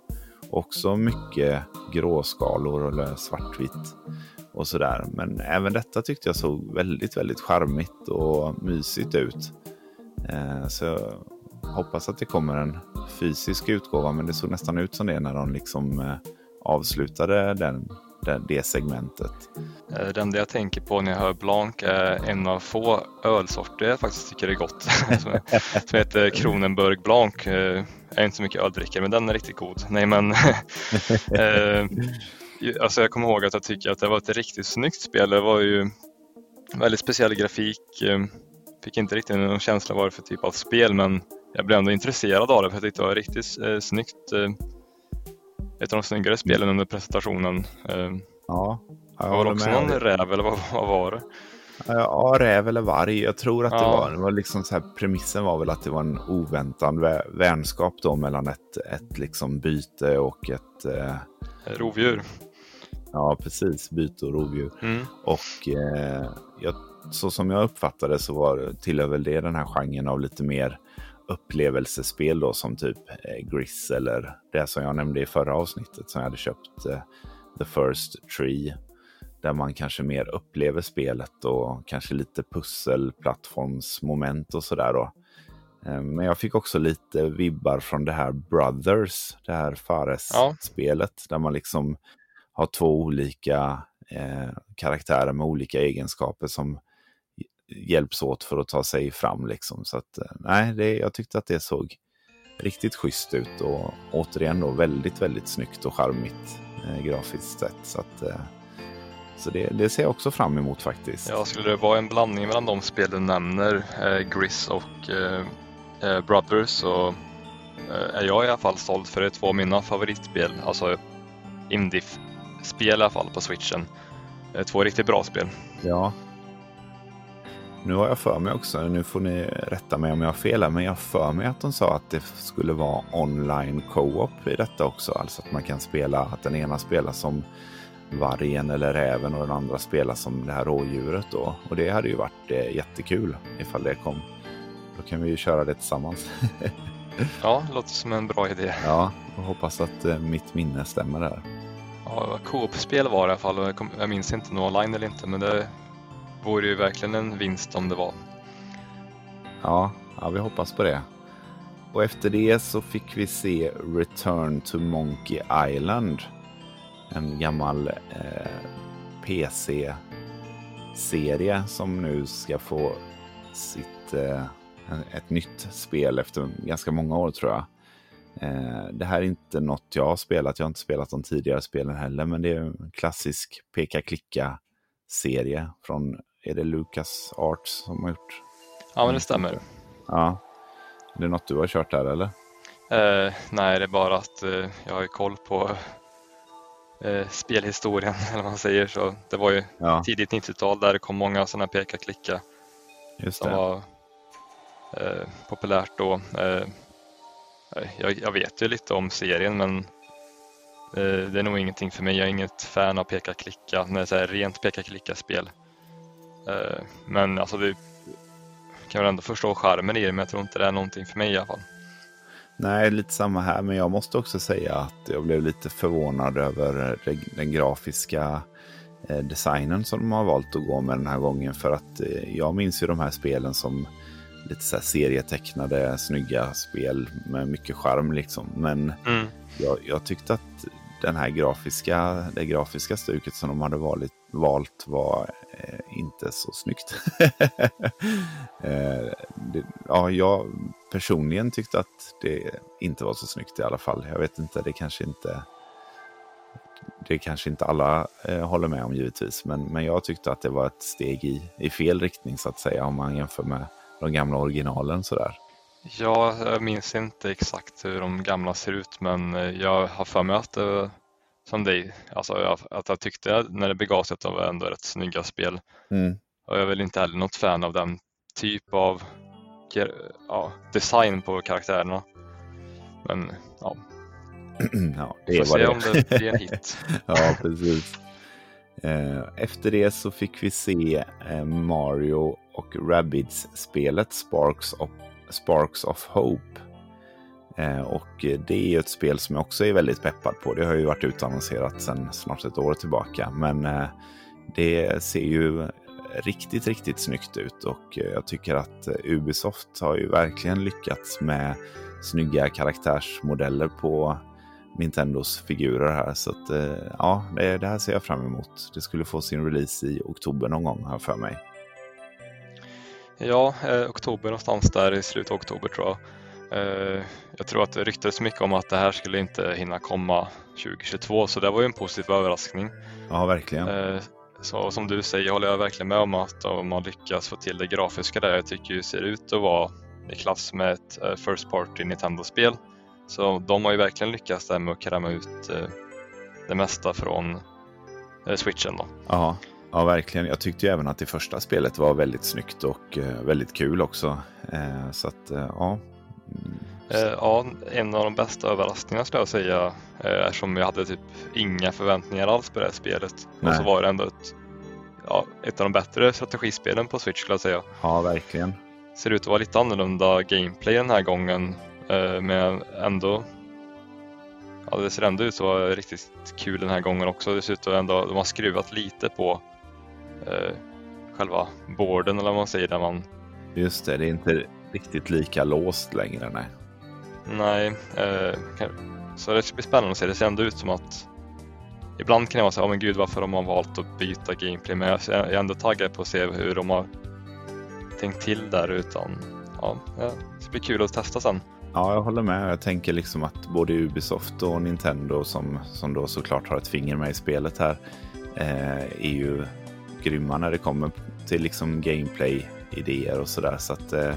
[SPEAKER 1] Också mycket gråskalor eller svartvitt och sådär. Men även detta tyckte jag såg väldigt, väldigt charmigt och mysigt ut. Eh, så hoppas att det kommer en fysisk utgåva, men det såg nästan ut som det när de liksom eh, avslutade den, den, det segmentet.
[SPEAKER 2] Eh, det enda jag tänker på när jag hör Blanc är en av få ölsorter jag faktiskt tycker är gott. som, som heter Kronenburg Blanc. Eh, jag är inte så mycket öldrickare, men den är riktigt god. Nej, men alltså jag kommer ihåg att jag tycker att det var ett riktigt snyggt spel. Det var ju väldigt speciell grafik. Fick inte riktigt någon känsla vad det för typ av spel, men jag blev ändå intresserad av det för jag tyckte det var riktigt eh, snyggt. Eh, ett av de snyggare spelen under presentationen. Eh,
[SPEAKER 1] ja,
[SPEAKER 2] jag var det också någon räv eller vad, vad var det?
[SPEAKER 1] Ja, räv eller varg. Jag tror att ja. det var, det var liksom så här, premissen var väl att det var en oväntad vänskap då mellan ett, ett liksom byte och ett... Eh...
[SPEAKER 2] Rovdjur.
[SPEAKER 1] Ja, precis. Byte och rovdjur. Mm. Och eh, jag, så som jag uppfattade så var, tillhör väl det den här genren av lite mer upplevelsespel då som typ eh, Gris eller det som jag nämnde i förra avsnittet som jag hade köpt eh, The First Tree. Där man kanske mer upplever spelet och kanske lite pussel, plattformsmoment och sådär då. Eh, men jag fick också lite vibbar från det här Brothers, det här Fares-spelet, ja. där man liksom har två olika eh, karaktärer med olika egenskaper som hjälps åt för att ta sig fram. Liksom. Så att, eh, nej, det, jag tyckte att det såg riktigt schysst ut och återigen då väldigt, väldigt snyggt och charmigt eh, grafiskt sett. Så, att, eh, så det, det, ser jag också fram emot faktiskt.
[SPEAKER 2] Ja, skulle det vara en blandning mellan de spel du nämner, eh, Gris och eh, eh Brothers, så eh, är jag i alla fall stolt för det är två av mina favoritspel, alltså indie-spel i alla fall på switchen. Två riktigt bra spel.
[SPEAKER 1] Ja, nu har jag för mig också, nu får ni rätta mig om jag har fel här, men jag har för mig att de sa att det skulle vara online co-op i detta också. Alltså att man kan spela, att den ena spelar som vargen eller räven och den andra spelar som det här rådjuret då. Och det hade ju varit eh, jättekul ifall det kom. Då kan vi ju köra det tillsammans.
[SPEAKER 2] ja, det låter som en bra idé.
[SPEAKER 1] Ja, och hoppas att eh, mitt minne stämmer där.
[SPEAKER 2] Ja, co-op-spel var det i alla fall. Jag, minns inte om online eller inte, men det vore ju verkligen en vinst om det var.
[SPEAKER 1] Ja, ja, vi hoppas på det. Och efter det så fick vi se Return to Monkey Island. En gammal eh, PC-serie som nu ska få sitt, eh, ett nytt spel efter ganska många år tror jag. Eh, det här är inte något jag har spelat. Jag har inte spelat de tidigare spelen heller, men det är en klassisk peka-klicka-serie från är det Lucas Arts som har gjort?
[SPEAKER 2] Ja, men det stämmer.
[SPEAKER 1] Ja. Är det något du har kört där eller?
[SPEAKER 2] Eh, nej, det är bara att eh, jag har koll på eh, spelhistorien, eller vad man säger. Så det var ju ja. tidigt 90-tal där det kom många sådana peka-klicka som var eh, populärt då. Eh, jag, jag, vet ju lite om serien, men eh, det är nog ingenting för mig. Jag är inget fan av peka-klicka, när det är rent peka-klicka-spel. Eh, men alltså det kan väl ändå förstå charmen i det, men jag tror inte det är någonting för mig i alla fall.
[SPEAKER 1] Nej, lite samma här, men jag måste också säga att jag blev lite förvånad över den grafiska eh, designen som de har valt att gå med den här gången. För att eh, jag minns ju de här spelen som lite så serietecknade, snygga spel med mycket charm liksom. Men mm. jag, jag, tyckte att den här grafiska, det grafiska stuket som de hade valt, valt var eh, inte så snyggt. eh, det, ja, jag personligen tyckte att det inte var så snyggt i alla fall. Jag vet inte, det kanske inte det kanske inte alla eh, håller med om givetvis, men, men jag tyckte att det var ett steg i, i fel riktning så att säga om man jämför med de gamla originalen sådär.
[SPEAKER 2] Ja, jag minns inte exakt hur de gamla ser ut, men eh, jag har för mig att det som dig, alltså jag, att jag tyckte när det begav sig att de var ändå rätt snygga spel. Mm. Och jag är väl inte heller något fan av den typ av ja, design på karaktärerna. Men ja,
[SPEAKER 1] ja det får
[SPEAKER 2] se det. om det blir en hit.
[SPEAKER 1] ja, precis. Eh, efter det så fick vi se eh, Mario och Rabbids-spelet Sparks of, Sparks of Hope Eh, och det är ju ett spel som jag också är väldigt peppad på. Det har ju varit utannonserat sedan snart ett år tillbaka. Men eh, det ser ju riktigt, riktigt snyggt ut och eh, jag tycker att Ubisoft har ju verkligen lyckats med snygga karaktärsmodeller på Nintendos figurer här. Så att, ja, det, här ser jag fram emot. Det skulle få sin release i oktober någon gång här för mig.
[SPEAKER 2] Ja, eh, oktober någonstans där i slutet av oktober tror jag. Eh, jag tror att det ryktades mycket om att det här skulle inte hinna komma 2022 så det var ju en positiv överraskning.
[SPEAKER 1] Ja, verkligen.
[SPEAKER 2] Eh, så som du säger håller jag verkligen med om att om man lyckas få till det grafiska där, jag tycker det ser ut att vara i klass med ett eh, First Party Nintendo-spel. Så de har ju verkligen lyckats där med att kräma ut det mesta från switchen då.
[SPEAKER 1] Ja, ja verkligen. Jag tyckte ju även att det första spelet var väldigt snyggt och väldigt kul också. Så att ja,
[SPEAKER 2] ja, en av de bästa överraskningarna skulle jag säga. Eh, eftersom jag hade typ inga förväntningar alls på det här spelet. Nej. Och så var det ändå ett, ja, ett av de bättre strategispelen på Switch skulle jag säga.
[SPEAKER 1] Ja, verkligen.
[SPEAKER 2] Ser ut att vara lite annorlunda gameplay den här gången. Eh, men ändå Ja, det ser ändå ut att vara riktigt kul den här gången också. Det ser ut att ändå, de har skruvat lite på eh, själva borden eller vad man säger. Där man...
[SPEAKER 1] Just det, det är inte riktigt lika låst längre. Nej,
[SPEAKER 2] nej eh, så det ska bli spännande att se. Det ser ändå ut som att ibland kan jag vara så här, oh, men gud varför de har valt att byta gameplay, men jag är ändå taggad på att se hur de har tänkt till där utan ja, det ska bli kul att testa sen.
[SPEAKER 1] Ja, jag håller med. Jag tänker liksom att både Ubisoft och Nintendo som, som då såklart har ett finger med i spelet här eh, är ju grymma när det kommer till liksom gameplay-idéer och sådär. Så att eh,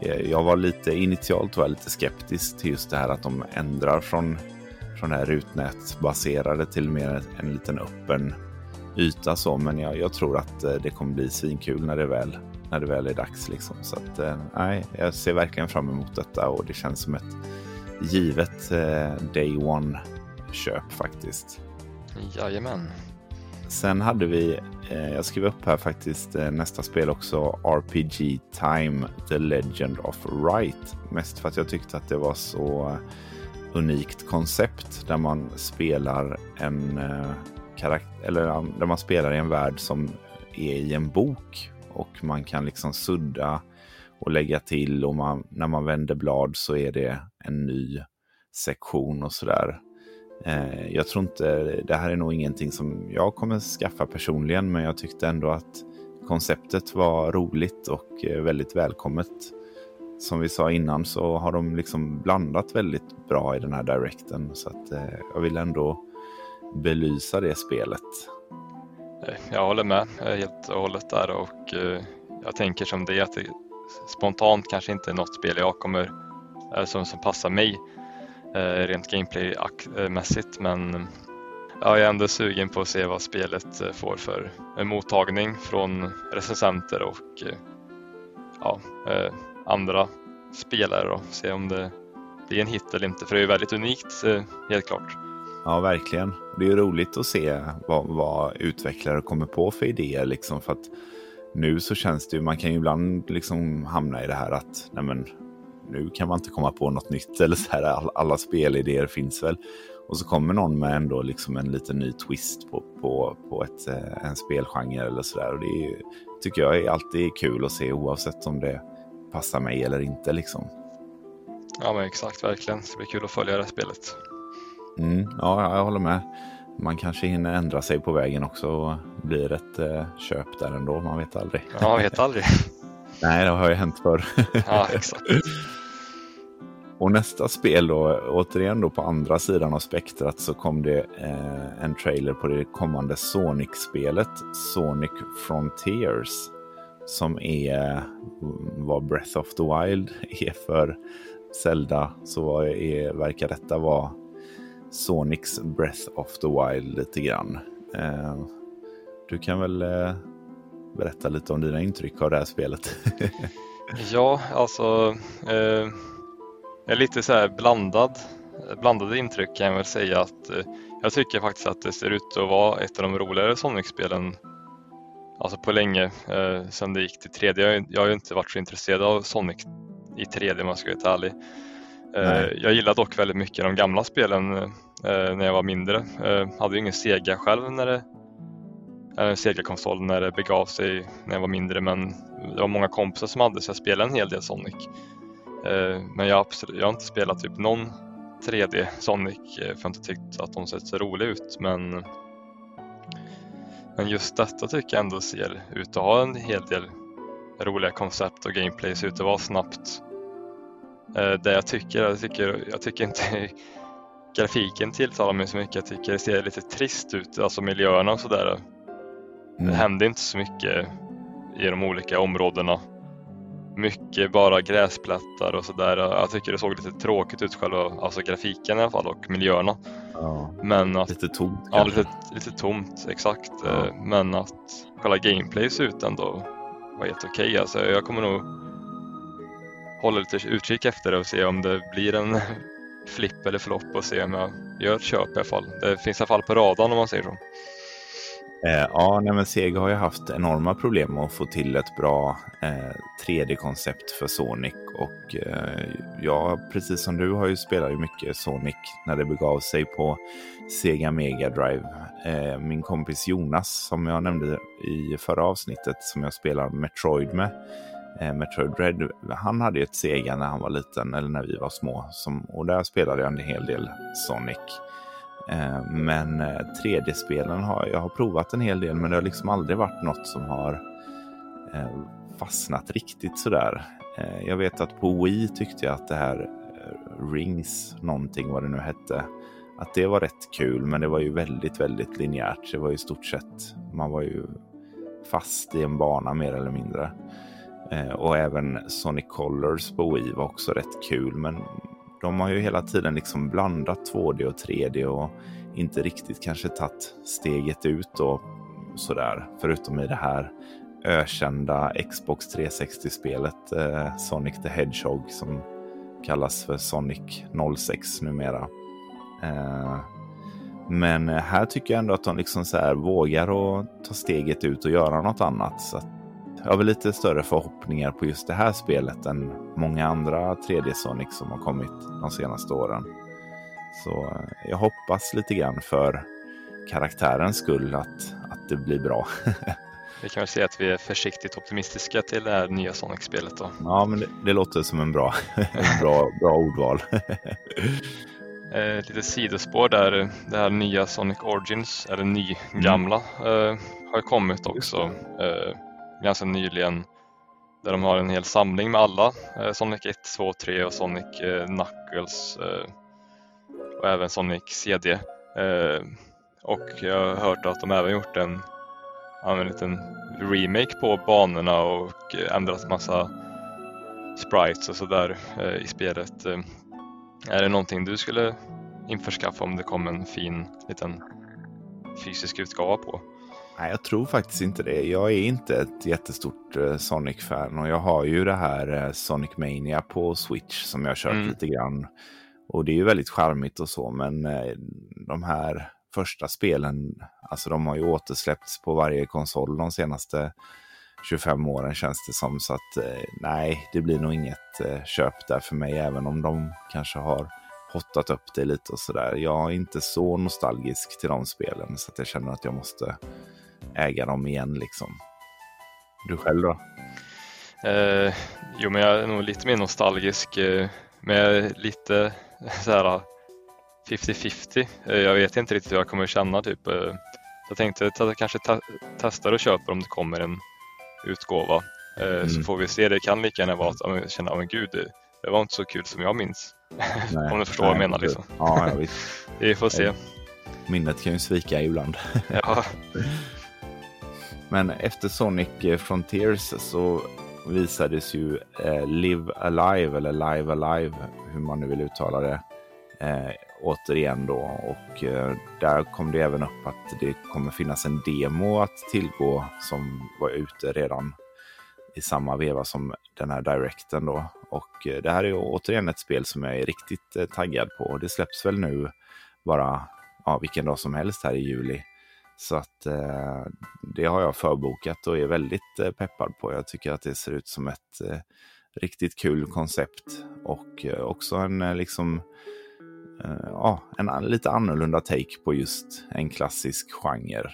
[SPEAKER 1] Eh, jag var lite initialt var lite skeptisk till just det här att de ändrar från, från det här rutnätbaserade till mer en liten öppen yta så. Men jag, jag tror att eh, det kommer bli svinkul när det väl när det väl är dags. Liksom. Så att, eh, nej, jag ser verkligen fram emot detta och det känns som ett givet eh, day one-köp faktiskt.
[SPEAKER 2] Jajamän.
[SPEAKER 1] Sen hade vi, eh, jag skrev upp här faktiskt eh, nästa spel också, RPG Time The Legend of Right. Mest för att jag tyckte att det var så unikt koncept där man spelar en eh, karaktär, eller där man spelar i en värld som är i en bok och man kan liksom sudda och lägga till och man, när man vänder blad så är det en ny sektion och sådär. Eh, jag tror inte, det här är nog ingenting som jag kommer skaffa personligen, men jag tyckte ändå att konceptet var roligt och eh, väldigt välkommet. Som vi sa innan så har de liksom blandat väldigt bra i den här directen, så att eh, jag vill ändå belysa det spelet.
[SPEAKER 2] Eh, jag håller med helt och hållet där och eh, jag tänker som det att det spontant kanske inte är något spel jag kommer som, som passar mig Eh, rent gameplaymässigt men jag är ändå sugen på att se vad spelet eh, får för eh, mottagning från recensenter och ja, andra spelare och se om det blir en hit eller inte för det är väldigt unikt helt klart.
[SPEAKER 1] Ja, verkligen. Det är ju roligt att se vad, vad utvecklare kommer på för idéer. Liksom, för att nu så känns det ju, man kan ju ibland liksom hamna i det här att nej men, nu kan man inte komma på något nytt. Eller så här, all, alla spelidéer finns väl. Och så kommer någon med ändå liksom en liten ny twist på, på, på ett, eh, en spelgenre eller sådär. Och det är, tycker jag är alltid kul att se oavsett om det passar mig eller inte. Liksom.
[SPEAKER 2] Ja men exakt, verkligen. Det blir kul att följa det här spelet.
[SPEAKER 1] Mm, ja, jag håller med. Man kanske hinner ändra sig på vägen också och blir ett eh, köp där ändå. Man vet aldrig.
[SPEAKER 2] Ja, man vet aldrig.
[SPEAKER 1] Nej, det har ju hänt förr.
[SPEAKER 2] ja, exakt.
[SPEAKER 1] Och nästa spel då, återigen då på andra sidan av spektrat så kom det eh, en trailer på det kommande Sonic-spelet Sonic Frontiers. Som är mm, vad Breath of the Wild är för Zelda. Så är, verkar detta vara Sonics Breath of the Wild lite grann. Eh, du kan väl eh, berätta lite om dina intryck av det här spelet?
[SPEAKER 2] ja, alltså eh jag är lite så här blandad, blandade intryck kan jag väl säga att eh, jag tycker faktiskt att det ser ut att vara ett av de roligare Sonic-spelen alltså på länge eh, sedan det gick till 3D. Jag, har ju inte varit så intresserad av Sonic i 3D om jag ska vara ärlig. Eh, jag gillar dock väldigt mycket de gamla spelen eh, när jag var mindre. Eh, hade ju ingen Sega själv när det en Sega-konsol när det begav sig när jag var mindre men det var många kompisar som hade så jag spelade en hel del Sonic. Eh, men jag har, absolut, jag har inte spelat typ någon 3D Sonic eh, för jag har inte tyckt att de sett så roliga ut men men just detta tycker jag ändå ser ut att ha en hel del roliga koncept och gameplay, ser ut att vara snabbt. Eh, det jag tycker, jag tycker, jag tycker inte grafiken tilltalar mig så mycket. Jag tycker det ser lite trist ut, alltså miljöerna och sådär. Mm. Det händer inte så mycket i de olika områdena mycket bara gräsplättar och sådär. Jag tycker det såg lite tråkigt ut själva alltså grafiken i alla fall och miljöerna.
[SPEAKER 1] Ja, Men att, lite tomt.
[SPEAKER 2] Ja, lite, lite tomt exakt. Ja. Eh, men att själva gameplay ser ut ändå var helt okej. Okay. Alltså, jag kommer nog hålla lite utkik efter det och se om det blir en flipp eller flopp och se om jag gör ett köp i alla fall. Det finns i alla fall på radarn om man säger så.
[SPEAKER 1] Eh, ja, nej, men Sega har ju haft enorma problem med att få till ett bra eh, 3D-koncept för Sonic. Och eh, jag, precis som du, har ju spelat ju mycket Sonic när det begav sig på Sega Mega Drive. Eh, min kompis Jonas, som jag nämnde i förra avsnittet, som jag spelar Metroid med, eh, Metroid Dread, han hade ju ett Sega när han var liten, eller när vi var små. Som, och där spelade jag en hel del Sonic. Eh, men eh, 3D-spelen har jag har provat en hel del, men det har liksom aldrig varit något som har eh, fastnat riktigt sådär. Jag vet att på Wii tyckte jag att det här Rings, någonting vad det nu hette, att det var rätt kul, men det var ju väldigt, väldigt linjärt. Det var ju i stort sett, man var ju fast i en bana mer eller mindre. Och även Sonic Colors på Wii var också rätt kul, men de har ju hela tiden liksom blandat 2D och 3D och inte riktigt kanske tagit steget ut och sådär, förutom i det här ökända Xbox 360-spelet eh, Sonic the Hedgehog som kallas för Sonic 06 numera. Eh, men här tycker jag ändå att de liksom så här vågar att ta steget ut och göra något annat. Så jag har väl lite större förhoppningar på just det här spelet än många andra 3D Sonic som har kommit de senaste åren. Så eh, jag hoppas lite grann för karaktärens skull att, att det blir bra.
[SPEAKER 2] Vi kan väl säga att vi är försiktigt optimistiska till det här nya Sonic-spelet då.
[SPEAKER 1] Ja, men det, det låter som en bra, en bra, bra ordval.
[SPEAKER 2] eh, lite sidospår där, det här nya Sonic Origins, eller ny-gamla, mm. eh, har kommit också ganska nyligen. Där de har en hel samling med alla, eh, Sonic 1, 2, 3 och Sonic eh, Knuckles eh, och även Sonic CD. Eh, och jag har hört att de även gjort en en liten remake på banorna och eh, ändrat massa sprites och sådär eh, i spelet. Eh, är det någonting du skulle införskaffa om det kom en fin liten fysisk utgåva på?
[SPEAKER 1] Nej, jag tror faktiskt inte det. Jag är inte ett jättestort eh, Sonic-fan och jag har ju det här Sonic Mania på Switch som jag kört mm. lite grann. Och det är ju väldigt charmigt och så, men de här första spelen, alltså de har ju återsläppts på varje konsol de senaste 25 åren känns det som. Så att eh, nej, det blir nog inget eh, köp där för mig, även om de kanske har hottat upp det lite och sådär. Jag är inte så nostalgisk till de spelen så att jag känner att jag måste äga dem igen liksom. Du själv då?
[SPEAKER 2] Eh, jo, men jag är nog lite mer nostalgisk, eh, men lite så här 50-50. Eh, jag vet inte riktigt hur jag kommer känna. Typ. Eh, jag tänkte att jag kanske te testar och köper om det kommer en utgåva. Eh, mm. Så får vi se. Det kan lika gärna vara att jag känner, men gud, det, det var inte så kul som jag minns. Nej, om du förstår nej, vad jag menar. Liksom.
[SPEAKER 1] Ja, ja,
[SPEAKER 2] vi får se.
[SPEAKER 1] Minnet kan ju svika ibland.
[SPEAKER 2] ja.
[SPEAKER 1] Men efter Sonic eh, Frontiers så visades ju eh, Live Alive, eller Live Alive, hur man nu vill uttala det, eh, återigen då. Och eh, där kom det även upp att det kommer finnas en demo att tillgå som var ute redan i samma veva som den här directen då. Och eh, det här är återigen ett spel som jag är riktigt eh, taggad på. Det släpps väl nu bara ja, vilken dag som helst här i juli. Så att eh, det har jag förbokat och är väldigt eh, peppad på. Jag tycker att det ser ut som ett eh, riktigt kul koncept och eh, också en eh, liksom eh, ja, en lite annorlunda take på just en klassisk genre.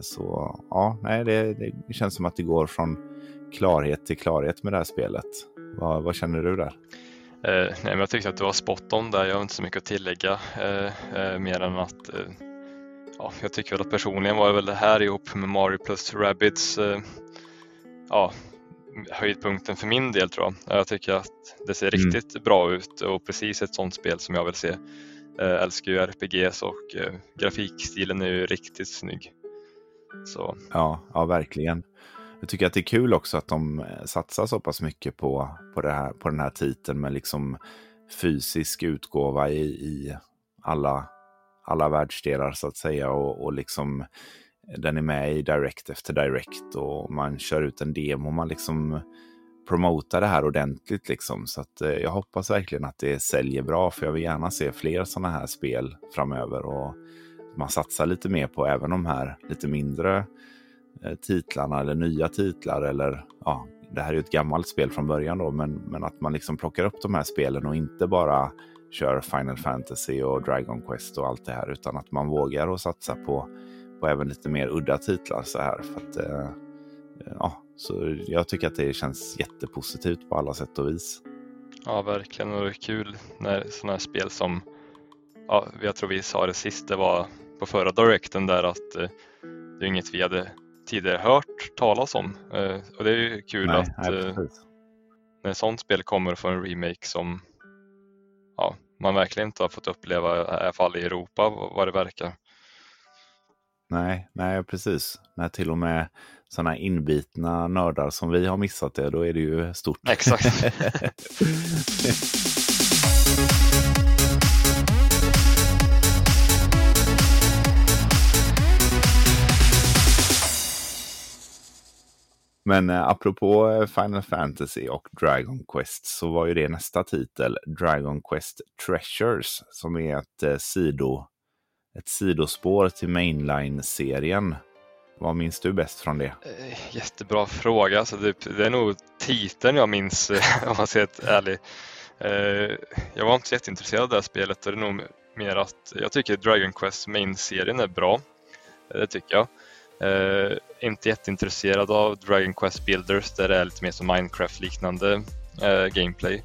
[SPEAKER 1] Så ja, nej, det, det känns som att det går från klarhet till klarhet med det här spelet. Vad, vad känner du där?
[SPEAKER 2] Eh, nej, men jag tyckte att du var spot on där. Jag har inte så mycket att tillägga eh, eh, mer än att eh, ja, jag tycker väl att personligen var väl det här ihop med Mario plus Rabbids ja, höjdpunkten för min del tror jag. Jag tycker att det ser mm. riktigt bra ut och precis ett sånt spel som jag vill se. Jag älskar ju RPGs och eh, grafikstilen är ju riktigt snygg. Så.
[SPEAKER 1] Ja, ja, verkligen. Jag tycker att det är kul också att de eh, satsar så pass mycket på, på, det här, på den här titeln med liksom fysisk utgåva i, i alla, alla världsdelar så att säga. Och, och liksom eh, den är med i Direct efter Direct och man kör ut en demo. Man liksom promotar det här ordentligt liksom. Så att, eh, jag hoppas verkligen att det säljer bra för jag vill gärna se fler sådana här spel framöver. Och man satsar lite mer på även de här lite mindre eh, titlarna eller nya titlar eller ja, det här är ju ett gammalt spel från början då, men, men att man liksom plockar upp de här spelen och inte bara kör Final Fantasy och Dragon Quest och allt det här, utan att man vågar och satsa på och även lite mer udda titlar så här. För att, eh, ja, så jag tycker att det känns jättepositivt på alla sätt och vis.
[SPEAKER 2] Ja, verkligen. Och det är kul när sådana här spel som, ja, jag tror vi sa det sist, det var på förra directen där att eh, det är inget vi hade tidigare hört talas om. Eh, och det är ju kul
[SPEAKER 1] Nej,
[SPEAKER 2] att
[SPEAKER 1] nej,
[SPEAKER 2] eh, när sådant spel kommer från en remake som ja, man verkligen inte har fått uppleva, i alla fall i Europa vad det verkar.
[SPEAKER 1] nej, nej, precis. När till och med sådana inbitna nördar som vi har missat det, då är det ju stort.
[SPEAKER 2] Exakt.
[SPEAKER 1] Men eh, apropå eh, Final Fantasy och Dragon Quest så var ju det nästa titel, Dragon Quest Treasures, som är ett, eh, sido, ett sidospår till Mainline-serien. Vad minns du bäst från det?
[SPEAKER 2] Eh, jättebra fråga. Alltså det, det är nog titeln jag minns om man ska vara helt ärlig. Eh, jag var inte så jätteintresserad av det här spelet och det är nog mer att jag tycker Dragon Quest Main-serien är bra. Det tycker jag. Eh, Inte jätteintresserad av Dragon Quest Builders där det är lite mer som Minecraft-liknande eh, gameplay.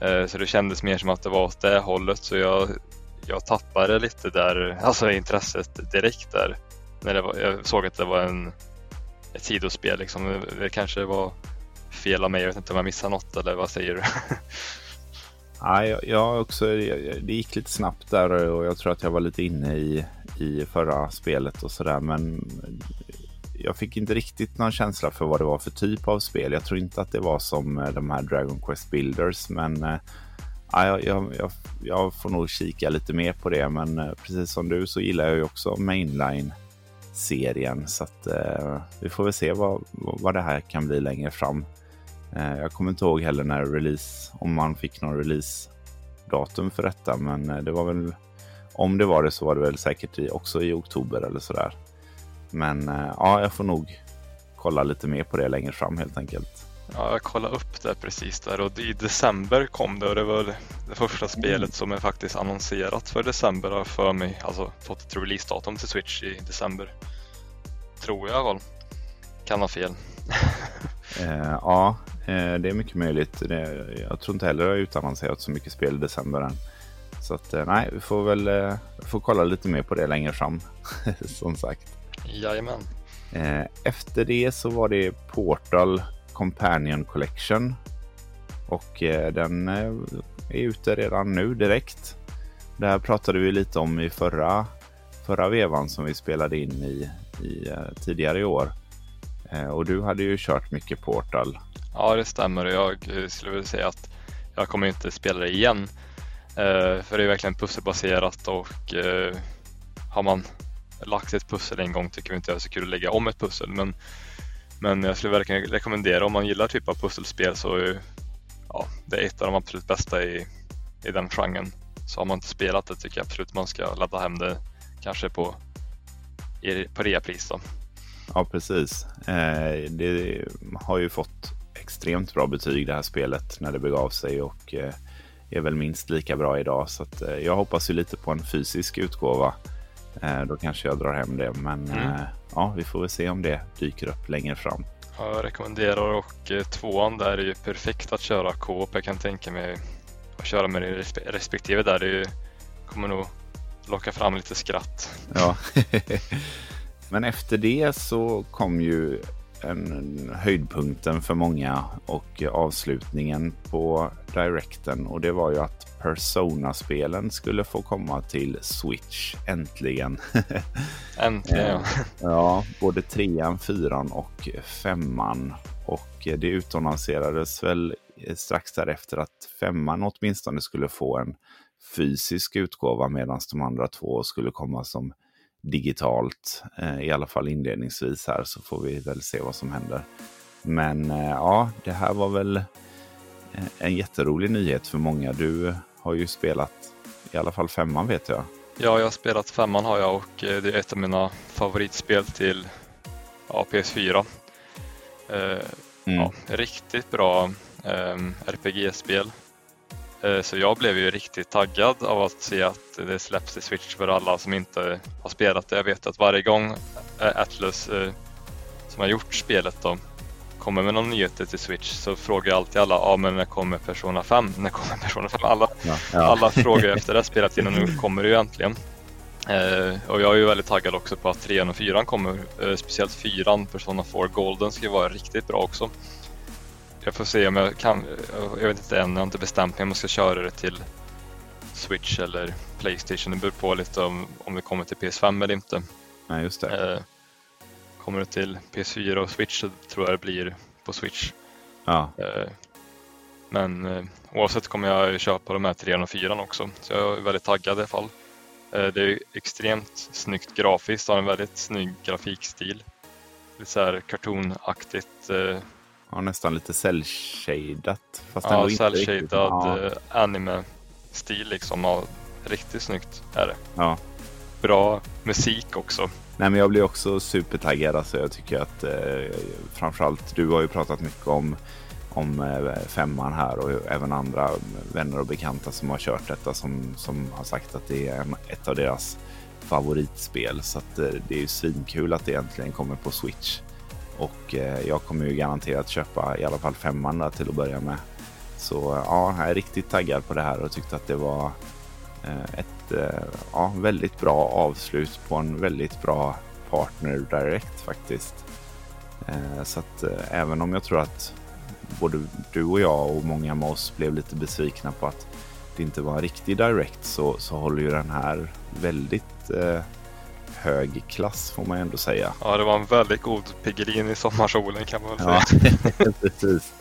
[SPEAKER 2] Eh, Så det kändes mer som att det var åt det hållet så jag, jag tappade lite där, alltså intresset direkt där. När det var, jag såg att det var en, ett sidospel liksom. Det, det kanske var fel av mig, jag vet inte om jag missade något eller vad säger du?
[SPEAKER 1] Ja, jag, jag också, jag- det gick lite snabbt där och jag tror att jag var lite inne i, i förra spelet och sådär. Men jag fick inte riktigt någon känsla för vad det var för typ av spel. Jag tror inte att det var som eh, de här Dragon Quest Builders. Men eh, ja, jag, jag, jag, får nog kika lite mer på det. Men eh, precis som du så gillar jag ju också Mainline-serien. Så att, eh, vi får väl se vad, vad det här kan bli längre fram. Eh, Jag kommer inte ihåg heller när release, om man fick någon release-datum för detta, men eh, det var väl, om det var det så var det väl säkert i, också i oktober eller sådär. Men eh, ja, jag får nog kolla lite mer på det längre fram helt enkelt.
[SPEAKER 2] Ja, jag kollade upp det precis där och i december kom det och det var det första spelet som är faktiskt annonserat för december har jag för mig. Alltså fått ett releasedatum till Switch i december. Tror jag väl. Kan ha fel.
[SPEAKER 1] Eh, ja, eh, det är mycket möjligt. Jag tror inte heller det har utannonserat så mycket spel i december än. Så att, eh, nej, vi får väl eh, vi får kolla lite mer på det längre fram, som sagt.
[SPEAKER 2] Jajamän.
[SPEAKER 1] Eh, Efter det så var det Portal Companion Collection. Och den är ute redan nu direkt. Det här pratade vi lite om i förra, förra vevan som vi spelade in i, i tidigare i år. Och du hade ju kört mycket Portal.
[SPEAKER 2] Ja, det stämmer. Jag skulle vilja säga att jag kommer inte spela det igen. Eh, för det är verkligen pusselbaserat och eh, har man lagt ett pussel en gång tycker vi inte det är så kul att lägga om ett pussel. Men, men jag skulle verkligen rekommendera om man gillar typ av pusselspel så är ja, det är ett av de absolut bästa i, i den genren. Så har man inte spelat det tycker jag absolut man ska ladda hem det kanske på, på reapris då.
[SPEAKER 1] Ja, precis. Eh, Det har ju fått extremt bra betyg det här spelet när det begav sig och eh, är väl minst lika bra idag. Så att, eh, jag hoppas ju lite på en fysisk utgåva. Eh, Då kanske jag drar hem det. Men
[SPEAKER 2] Mm.
[SPEAKER 1] eh, ja, vi får väl se om det dyker upp längre fram.
[SPEAKER 2] Ja, Jag rekommenderar och tvåan där är ju perfekt att köra co-op. Jag kan tänka mig att köra med din respektive där. Det ju, kommer nog locka fram lite skratt.
[SPEAKER 1] Ja. Men efter det så kom ju en höjdpunkten för många och avslutningen på Directen och det var ju att Persona-spelen skulle få komma till Switch äntligen.
[SPEAKER 2] Äntligen ja.
[SPEAKER 1] ja, både trean, fyran och femman. Och det utannonserades väl strax därefter att femman åtminstone skulle få en fysisk utgåva medan de andra två skulle komma som digitalt. Eh, I alla fall inledningsvis här så får vi väl se vad som händer. Men eh, ja, det här var väl eh, en jätterolig nyhet för många. Du har ju spelat i alla fall femman vet jag.
[SPEAKER 2] Ja, jag har spelat femman har jag och det är ett av mina favoritspel till ja, PS4. Eh,
[SPEAKER 1] Mm.
[SPEAKER 2] ja, riktigt bra eh, RPG-spel. Eh, så jag blev ju riktigt taggad av att se att det släpps till Switch för alla som inte har spelat det. Jag vet att varje gång eh, Atlus eh, som har gjort spelet då kommer med någon nyheter till Switch så frågar jag alltid alla, ja men när kommer Persona 5? När kommer Persona 5? Alla, ja, ja. alla frågar efter det spelet och nu kommer det ju äntligen. Eh, och jag är ju väldigt taggad också på att 3 och 4 kommer, eh, speciellt 4 Persona 4 Golden ska ju vara riktigt bra också. Jag får se om jag kan, jag vet inte än, jag har inte bestämt mig om jag ska köra det till Switch eller Playstation. Det beror på lite om, om det kommer till PS5 eller inte.
[SPEAKER 1] Nej, just det.
[SPEAKER 2] Eh, kommer det till PS4 och Switch så tror jag det blir på Switch.
[SPEAKER 1] Ja.
[SPEAKER 2] Eh, men eh, oavsett kommer jag köpa de här 3 och 4 också. Så jag är väldigt taggad i alla fall. Eh, det är extremt snyggt grafiskt, har en väldigt snygg grafikstil. Lite så här cartoonaktigt.
[SPEAKER 1] Ja, nästan lite cell-shadat.
[SPEAKER 2] Fast ja, cell-shadad ja. Eh, anime-stil liksom. Ja, riktigt snyggt är det.
[SPEAKER 1] Ja.
[SPEAKER 2] Bra musik också.
[SPEAKER 1] Nej, men jag blir också supertaggad. Alltså, jag tycker att eh, framförallt du har ju pratat mycket om om eh, femman här och även andra vänner och bekanta som har kört detta som, som har sagt att det är ett av deras favoritspel. Så att eh, det är ju svinkul att det äntligen kommer på Switch. Och eh, jag kommer ju garanterat köpa i alla fall femman där till att börja med. Så eh, ja, jag är riktigt taggad på det här och tyckte att det var eh, ett ja, väldigt bra avslut på en väldigt bra partner direkt faktiskt. Så att även om jag tror att både du och jag och många med oss blev lite besvikna på att det inte var en riktig direct så, så håller ju den här väldigt eh, hög klass får man ändå säga.
[SPEAKER 2] Ja, det var en väldigt god Piggelin i sommarsolen kan man väl säga.
[SPEAKER 1] Ja, precis.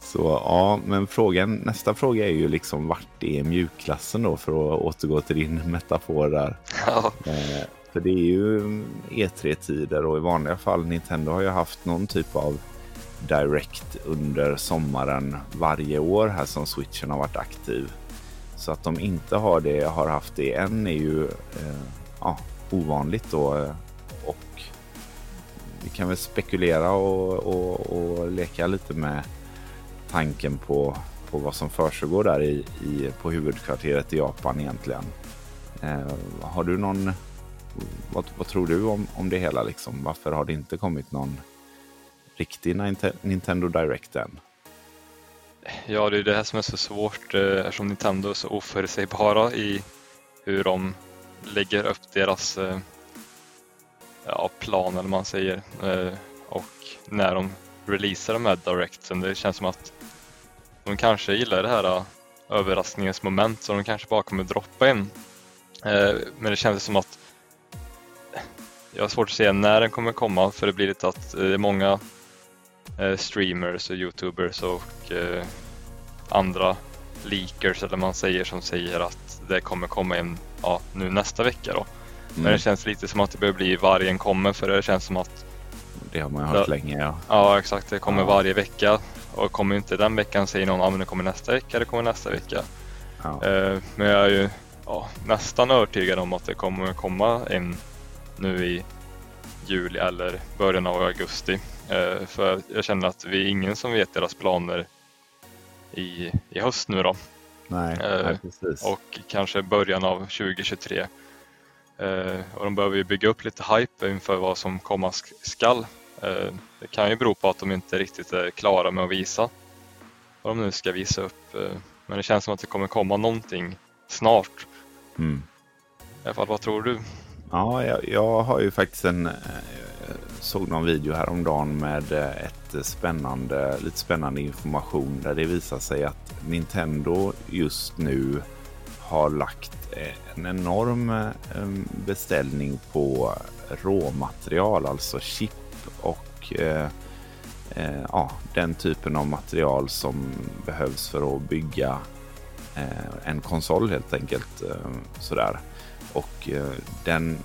[SPEAKER 1] Så ja, men frågan, nästa fråga är ju liksom vart är mjukklassen då för att återgå till din metafor där.
[SPEAKER 2] Ja.
[SPEAKER 1] Eh, för det är ju E3-tider och i vanliga fall Nintendo har ju haft någon typ av Direct under sommaren varje år här som switchen har varit aktiv. Så att de inte har det, har haft det än är ju eh, ja, ovanligt då. Eh, och vi kan väl spekulera och, och, och leka lite med tanken på, på vad som försiggår där i, i, på huvudkvarteret i Japan egentligen. Eh, har du någon, vad, vad, tror du om, om det hela liksom? Varför har det inte kommit någon riktig Nintendo Direct än.
[SPEAKER 2] Ja, det är det här som är så svårt eh, eftersom Nintendo är så oförutsägbara i hur de lägger upp deras eh, ja, plan eller man säger eh, och när de releasar de här directsen, Det känns som att de kanske gillar det här eh, överraskningens moment så de kanske bara kommer droppa in. Eh, men det känns som att jag har svårt att se när den kommer komma för det blir lite att eh, det är många streamers och youtubers och andra leakers eller man säger som säger att det kommer komma en ja, nu nästa vecka då. Mm. Men det känns lite som att det börjar bli vargen kommer för det känns som att
[SPEAKER 1] det har man hört det, länge ja.
[SPEAKER 2] Ja exakt, det kommer ja. varje vecka och kommer inte den veckan säger någon att ah, det kommer nästa vecka, det kommer nästa vecka. Ja. Eh, men jag är ju ja, nästan övertygad om att det kommer komma in nu i juli eller början av augusti. Eh, för jag känner att vi är ingen som vet deras planer i, i höst nu då.
[SPEAKER 1] Nej, nej eh, precis.
[SPEAKER 2] Och kanske början av 2023. Eh, och de behöver ju bygga upp lite hype inför vad som komma skall. Det kan ju bero på att de inte riktigt är klara med att visa vad de nu ska visa upp. Men det känns som att det kommer komma någonting snart.
[SPEAKER 1] Mm.
[SPEAKER 2] I alla fall, vad tror du?
[SPEAKER 1] Ja, jag, jag har ju faktiskt en såg någon video häromdagen med eh, ett spännande, lite spännande information där det visar sig att Nintendo just nu har lagt eh, en enorm eh, beställning på råmaterial, alltså chip och eh, eh, ja, den typen av material som behövs för att bygga eh, en konsol helt enkelt. Sådär. Och den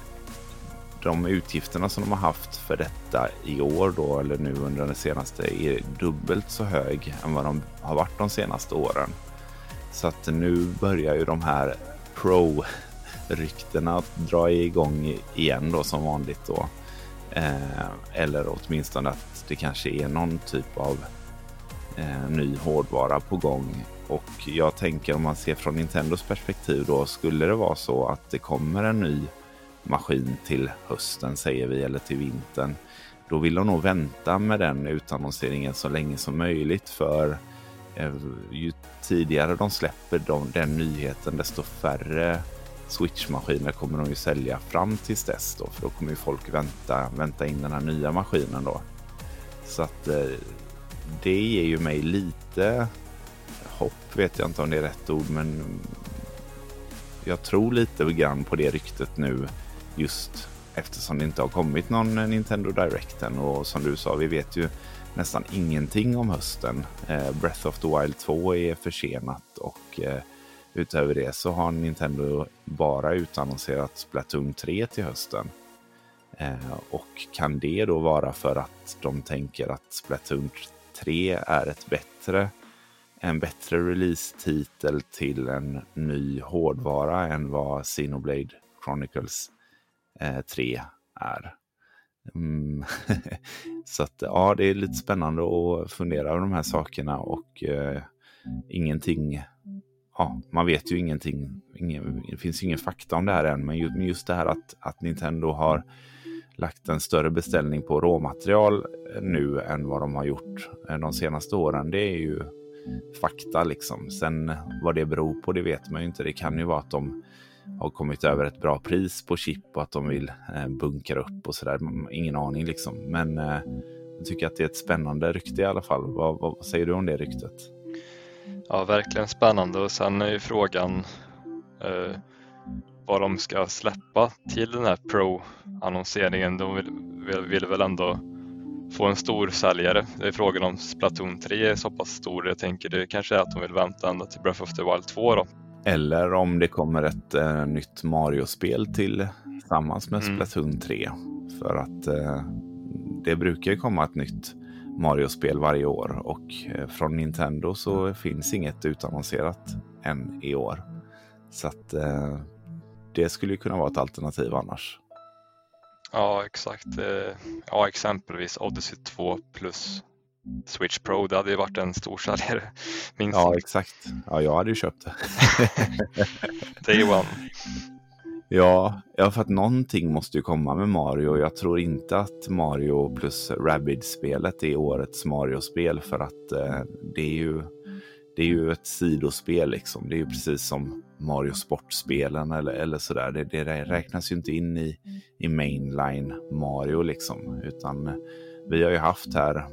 [SPEAKER 1] de utgifterna som de har haft för detta i år då, eller nu under det senaste, är dubbelt så hög än vad de har varit de senaste åren. Så att nu börjar ju de här pro-ryktena att dra igång igen då som vanligt då. Eh, eller åtminstone att det kanske är någon typ av eh, ny hårdvara på gång. Och jag tänker om man ser från Nintendos perspektiv då, skulle det vara så att det kommer en ny maskin till hösten säger vi eller till vintern. då vill de nog vänta med den utannonseringen så länge som möjligt för eh, ju tidigare de släpper de, den nyheten desto färre switchmaskiner kommer de ju sälja fram tills dess då, för då kommer ju folk vänta, vänta in den här nya maskinen då. Så att eh, det ger ju mig lite hopp, vet jag inte om det är rätt ord, men jag tror lite grann på det ryktet nu just eftersom det inte har kommit någon eh, Nintendo Direct än och som du sa, vi vet ju nästan ingenting om hösten. Eh, Breath of the Wild 2 är försenat och eh, utöver det så har Nintendo bara utannonserat Splatoon 3 till hösten. Och kan det då vara för att de tänker att Splatoon 3 är ett bättre, en bättre release-titel till en ny hårdvara än vad Xenoblade Chronicles Eh, 3 är? Mm. så att ja, det är lite spännande att fundera över de här sakerna och eh, ingenting. Ja, man vet ju ingenting. Ingen, det finns ju ingen fakta om det här än, men just, just det här att, att Nintendo har lagt en större beställning på råmaterial nu än vad de har gjort eh, de senaste åren. Det är ju fakta liksom. Sen vad det beror på, det vet man ju inte. Det kan ju vara att de har kommit över ett bra pris på chip och att de vill eh, bunkra upp och sådär. Ingen aning liksom. Men eh, jag tycker att det är ett spännande rykte i alla fall. Vad, vad, vad, säger du om det ryktet?
[SPEAKER 2] Ja, verkligen spännande och sen är ju frågan eh, vad de ska släppa till den här Pro-annonseringen. De vill, vill, vill, väl ändå få en stor säljare. Det är frågan om Splatoon 3 är så pass stor. Jag tänker det kanske är att de vill vänta ända till Breath of the Wild 2 då.
[SPEAKER 1] Eller om det kommer ett eh, nytt Mario-spel till tillsammans med mm. Splatoon 3. För att eh, det brukar ju komma ett nytt Mario-spel varje år och eh, från Nintendo så finns inget utannonserat än i år. Så att eh, det skulle kunna vara ett alternativ annars.
[SPEAKER 2] Ja, exakt. Eh, ja, exempelvis Odyssey 2 plus Switch Pro, det hade ju varit en stor säljare.
[SPEAKER 1] Minst ja, exakt. Ja, jag hade ju köpt det.
[SPEAKER 2] Day one.
[SPEAKER 1] Ja, ja, för att någonting måste ju komma med Mario. Jag tror inte att Mario plus Rabbids-spelet är årets Mario-spel för att eh, det är ju det är ju ett sidospel liksom. Det är ju precis som Mario Sport-spelen eller, eller sådär. Det, det räknas ju inte in i, i mainline Mario liksom, utan vi har ju haft här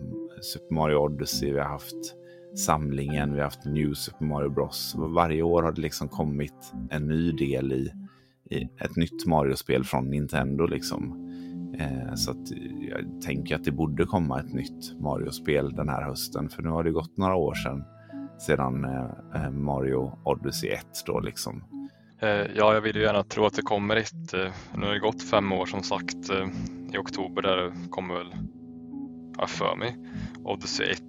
[SPEAKER 1] Super Mario Odyssey, vi har haft samlingen, vi har haft New Super Mario Bros. Varje år har det liksom kommit en ny del i, i ett nytt Mario-spel från Nintendo liksom. Eh, så att jag tänker att det borde komma ett nytt Mario-spel den här hösten, för nu har det gått några år sedan sedan eh, eh Mario Odyssey 1 då liksom.
[SPEAKER 2] Eh, ja, jag vill ju gärna tro att det kommer ett. Eh, nu har det gått fem år som sagt. Eh, I oktober där kommer väl, jag för mig, Odyssey 1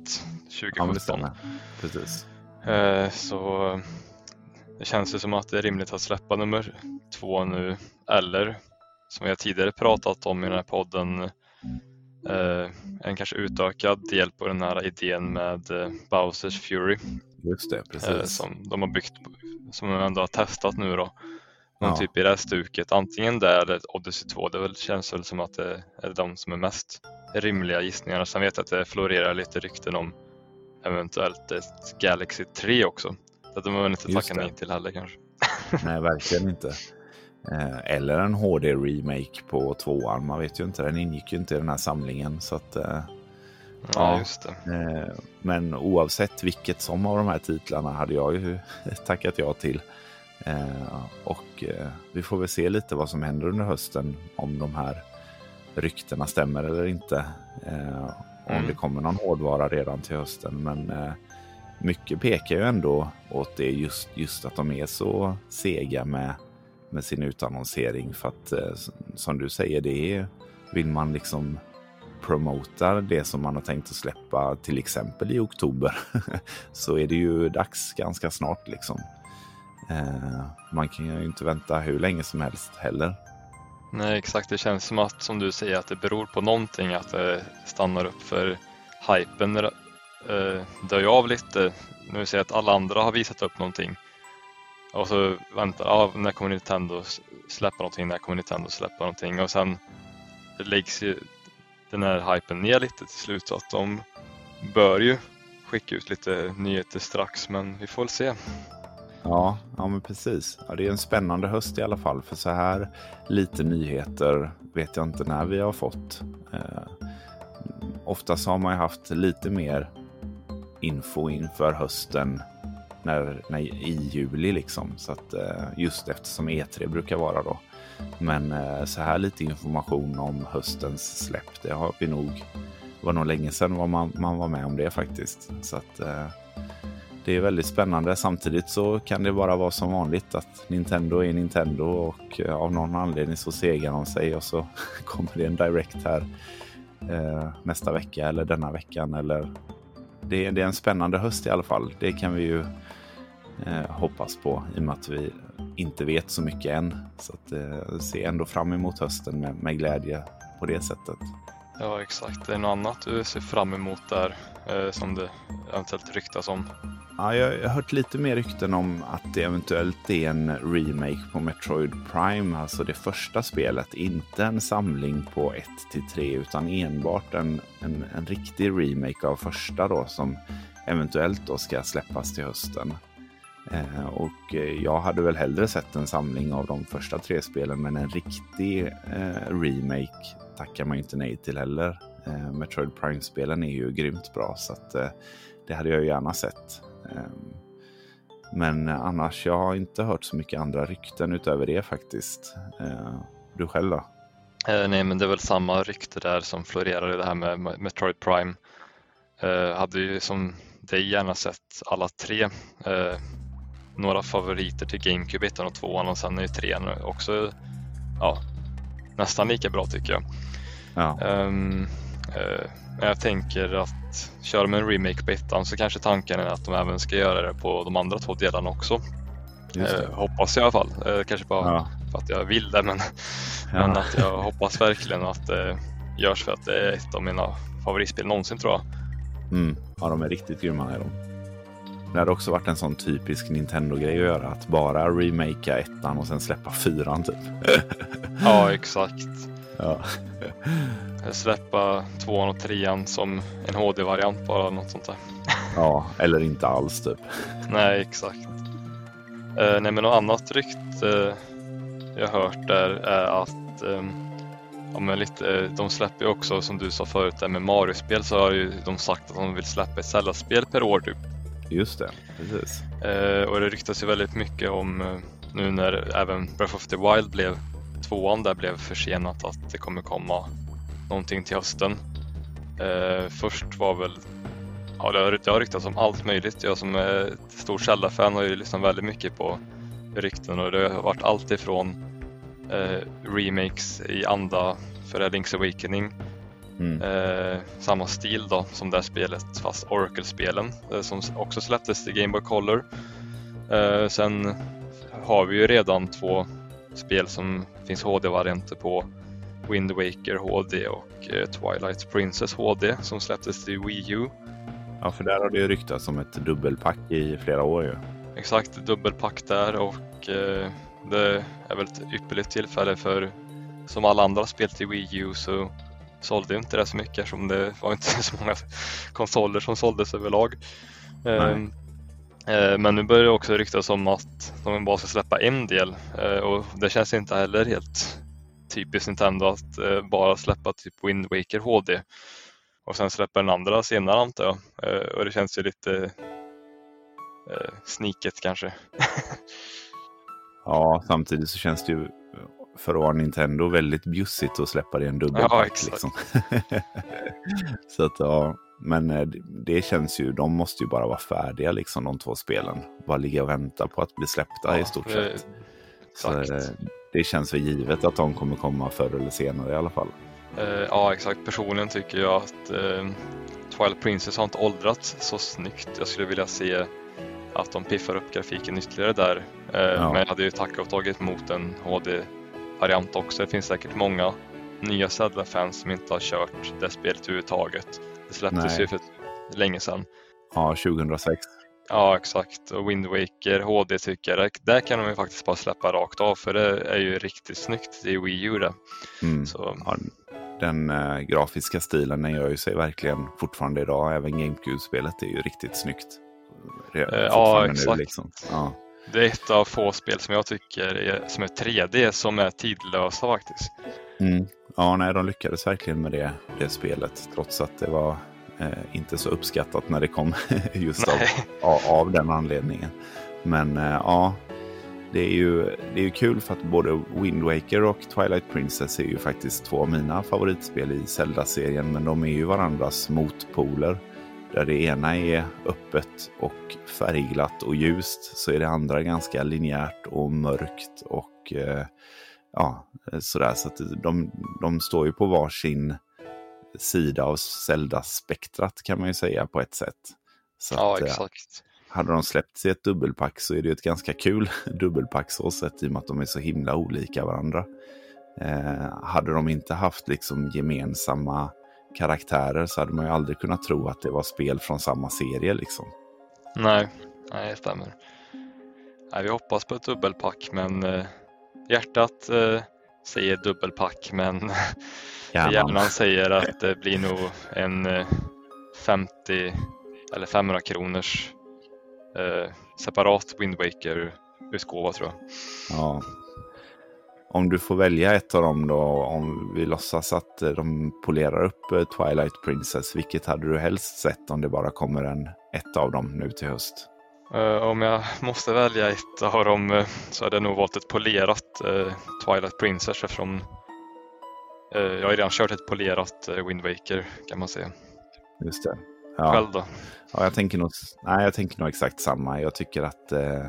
[SPEAKER 2] 2017. Ja,
[SPEAKER 1] Precis.
[SPEAKER 2] Eh, så det känns ju som att det är rimligt att släppa nummer två nu eller som har tidigare pratat om i den här podden eh, en kanske utökad del på den här idén med eh, Bowsers Fury.
[SPEAKER 1] Just det, precis.
[SPEAKER 2] Som de har byggt, som de ändå har testat nu då. Någon ja. typ i det här stuket, antingen det eller Odyssey 2. Det väl, känns väl som att det är de som är mest rimliga gissningarna. Sen vet jag att det florerar lite rykten om eventuellt ett Galaxy 3 också. Det de har väl inte tackat nej till heller kanske.
[SPEAKER 1] Nej, verkligen inte. Eh, eller en HD-remake på tvåan. Man vet ju inte, den ingick ju inte i den här samlingen. Så att,
[SPEAKER 2] eh, ja, just det.
[SPEAKER 1] Eh, men oavsett vilket som av de här titlarna hade jag ju tackat ja till. Och vi får väl se lite vad som händer under hösten om de här ryktena stämmer eller inte. Eh, om mm. det kommer någon hårdvara redan till hösten. Men eh, mycket pekar ju ändå åt det just, just att de är så sega med, med sin utannonsering. För att eh, som du säger, det är, vill man liksom promota det som man har tänkt att släppa till exempel i oktober så är det ju dags ganska snart liksom. Eh, man kan ju inte vänta hur länge som helst heller.
[SPEAKER 2] Nej exakt, det känns som att som du säger att det beror på någonting att det stannar upp för hypen eh, dör av lite. Nu ser jag att alla andra har visat upp någonting och så väntar, ja, när kommer Nintendo släppa någonting, när kommer Nintendo släppa någonting och sen läggs ju, den här hypen ner lite till slut så att de bör ju skicka ut lite nyheter strax men vi får väl se.
[SPEAKER 1] Ja, ja men precis. Ja, det är en spännande höst i alla fall för så här lite nyheter vet jag inte när vi har fått. Eh, oftast har man ju haft lite mer info inför hösten när, när, i juli liksom. Så att, eh, just eftersom E3 brukar vara då. Men eh, så här lite information om höstens släpp, det har vi nog. Det var nog länge sedan man, man var med om det faktiskt. Så att eh, det är väldigt spännande. Samtidigt så kan det bara vara som vanligt att Nintendo är Nintendo och eh, av någon anledning så segar de sig och så kommer det en Direct här eh, nästa vecka eller denna veckan eller det, det, är en spännande höst i alla fall. Det kan vi ju eh, hoppas på i och med att vi inte vet så mycket än. Så att, eh, se ändå fram emot hösten med, med, glädje på det sättet.
[SPEAKER 2] Ja exakt, det är något annat du ser fram emot där Eh, som det eventuellt ryktas om?
[SPEAKER 1] Ja, jag har hört lite mer rykten om att det eventuellt är en remake på Metroid Prime, alltså det första spelet. Inte en samling på 1 till 3 utan enbart en, en, en riktig remake av första då som eventuellt då ska släppas till hösten. Eh, och eh, jag hade väl hellre sett en samling av de första tre spelen, men en riktig eh, remake tackar man inte nej till heller. Eh, Metroid Prime-spelen är ju grymt bra, så att, eh, det hade jag gärna sett. Ehm, men annars, jag har inte hört så mycket andra rykten utöver det faktiskt. Eh, du själv då?
[SPEAKER 2] nej, men det är väl samma rykte där som florerar i det här med Metroid Prime. hade ju som dig gärna sett alla tre några favoriter till GameCube, ettan och tvåan och sen är ju trean också ja, nästan lika bra tycker jag. Ja. Um, uh, jag tänker att kör med en remake på ettan så kanske tanken är att de även ska göra det på de andra två delarna också. Uh, hoppas jag i alla fall. Uh, kanske bara ja. för att jag vill det men, ja. men att jag hoppas verkligen att det görs för att det är ett av mina favoritspel någonsin tror jag.
[SPEAKER 1] Mm. Ja, de är riktigt grymma. Är de. Det hade också varit en sån typisk Nintendo-grej att göra. Att bara remakea ettan och sen släppa fyran typ.
[SPEAKER 2] ja, exakt. Ja. släppa tvåan och trean som en HD-variant bara, något sånt där.
[SPEAKER 1] ja, eller inte alls typ.
[SPEAKER 2] Nej, exakt. Eh, nej, men något annat rykte jag hört där är att eh, ja, men lite, de släpper ju också, som du sa förut, där med Mario-spel så har ju de sagt att de vill släppa ett Zelda-spel per år typ.
[SPEAKER 1] Just det, precis.
[SPEAKER 2] Eh, och det ryktas ju väldigt mycket om eh, nu när även Breath of the Wild blev tvåan där blev försenat att det kommer komma någonting till hösten. Eh, först var väl, ja det har, det har ryktats om allt möjligt. Jag som är ett stort Zelda-fan har ju lyssnat väldigt mycket på rykten och det har varit allt ifrån eh, remakes i anda för Link's Awakening Mm. Eh, samma stil då som det spelet fast Oracle-spelen eh, som också släpptes till Game Boy Color. Eh, sen har vi ju redan två spel som finns HD-varianter på Wind Waker HD och eh, Twilight Princess HD som släpptes till Wii U.
[SPEAKER 1] Ja, för där har det ju ryktats om ett dubbelpack i flera år ju.
[SPEAKER 2] Exakt, dubbelpack där och eh, det är väl ett ypperligt tillfälle för som alla andra spel till Wii U så sålde inte det så mycket eftersom det var inte så många konsoler som såldes överlag. Eh, men nu börjar det också ryktas om att de bara ska släppa en del eh, och det känns inte heller helt typiskt Nintendo att eh, bara släppa typ Wind Waker HD och sen släppa den andra senare antar jag. Och det känns ju lite sniket kanske.
[SPEAKER 1] ja, samtidigt så känns det ju för att vara Nintendo väldigt bjussigt att släppa det i en dubbelpack. Ja, liksom. så att, ja, men eh, det känns ju, de måste ju bara vara färdiga liksom de två spelen. Bara ligga och vänta på att bli släppta ja, i stort sett. Så eh, det känns väl givet att de kommer komma förr eller senare i alla fall.
[SPEAKER 2] Uh, ja exakt, personligen tycker jag att uh, Twilight Princess har inte åldrats så snyggt. Jag skulle vilja se att de piffar upp grafiken ytterligare där. Uh, ja. Men jag hade ju tackat och tagit emot en HD variant också. Det finns säkert många nya Zelda-fans som inte har kört det spelet överhuvudtaget. Det släpptes Nej. ju för länge sedan.
[SPEAKER 1] Ja, 2006.
[SPEAKER 2] Ja, exakt. Och Wind Waker HD tycker jag, där kan de ju faktiskt bara släppa rakt av för det är ju riktigt snyggt. Är Wii U det.
[SPEAKER 1] Mm. Så. Ja, den äh, grafiska stilen den gör ju sig verkligen fortfarande idag. Även GameCube-spelet är ju riktigt snyggt.
[SPEAKER 2] Re uh, ja, exakt. Nu, liksom. ja. Det är ett av få spel som jag tycker är, som är 3D som är tidlösa faktiskt.
[SPEAKER 1] Mm. Ja, nej, de lyckades verkligen med det, det spelet trots att det var eh, inte så uppskattat när det kom just av, av, av, den anledningen. Men eh, ja, det är, ju, det är ju kul för att både Wind Waker och Twilight Princess är ju faktiskt två av mina favoritspel i Zelda-serien. Men de är ju varandras motpoler. Där det ena är öppet och färgglatt och ljust så är det andra ganska linjärt och mörkt och eh, ja, sådär. Så att de, de står ju på varsin sida av Zelda-spektrat kan man ju säga på ett sätt.
[SPEAKER 2] Så ja, att, eh, exakt.
[SPEAKER 1] Hade de släppts i ett dubbelpack så är det ju ett ganska kul dubbelpack så sett i och med att de är så himla olika varandra. Eh, hade de inte haft liksom gemensamma karaktärer så hade man ju aldrig kunnat tro att det var spel från samma serie liksom.
[SPEAKER 2] Nej, nej det stämmer. Nej, vi hoppas på ett dubbelpack men eh, hjärtat eh, säger dubbelpack men hjärnan. hjärnan säger att det blir nog en eh, 50 eller 500 kronors eh, separat Wind Waker-utgåva tror jag.
[SPEAKER 1] Ja. Om du får välja ett av dem då, om vi låtsas att de polerar upp eh, Twilight Princess, vilket hade du helst sett om det bara kommer en, ett av dem nu till höst?
[SPEAKER 2] Uh, om jag måste välja ett av dem uh, så hade jag nog valt ett polerat uh, Twilight Princess eftersom jag har redan kört ett polerat Wind Waker kan man säga.
[SPEAKER 1] Just det.
[SPEAKER 2] Ja. Själv då?
[SPEAKER 1] Ja, jag tänker nog, nej, jag tänker nog exakt samma. Jag tycker att eh,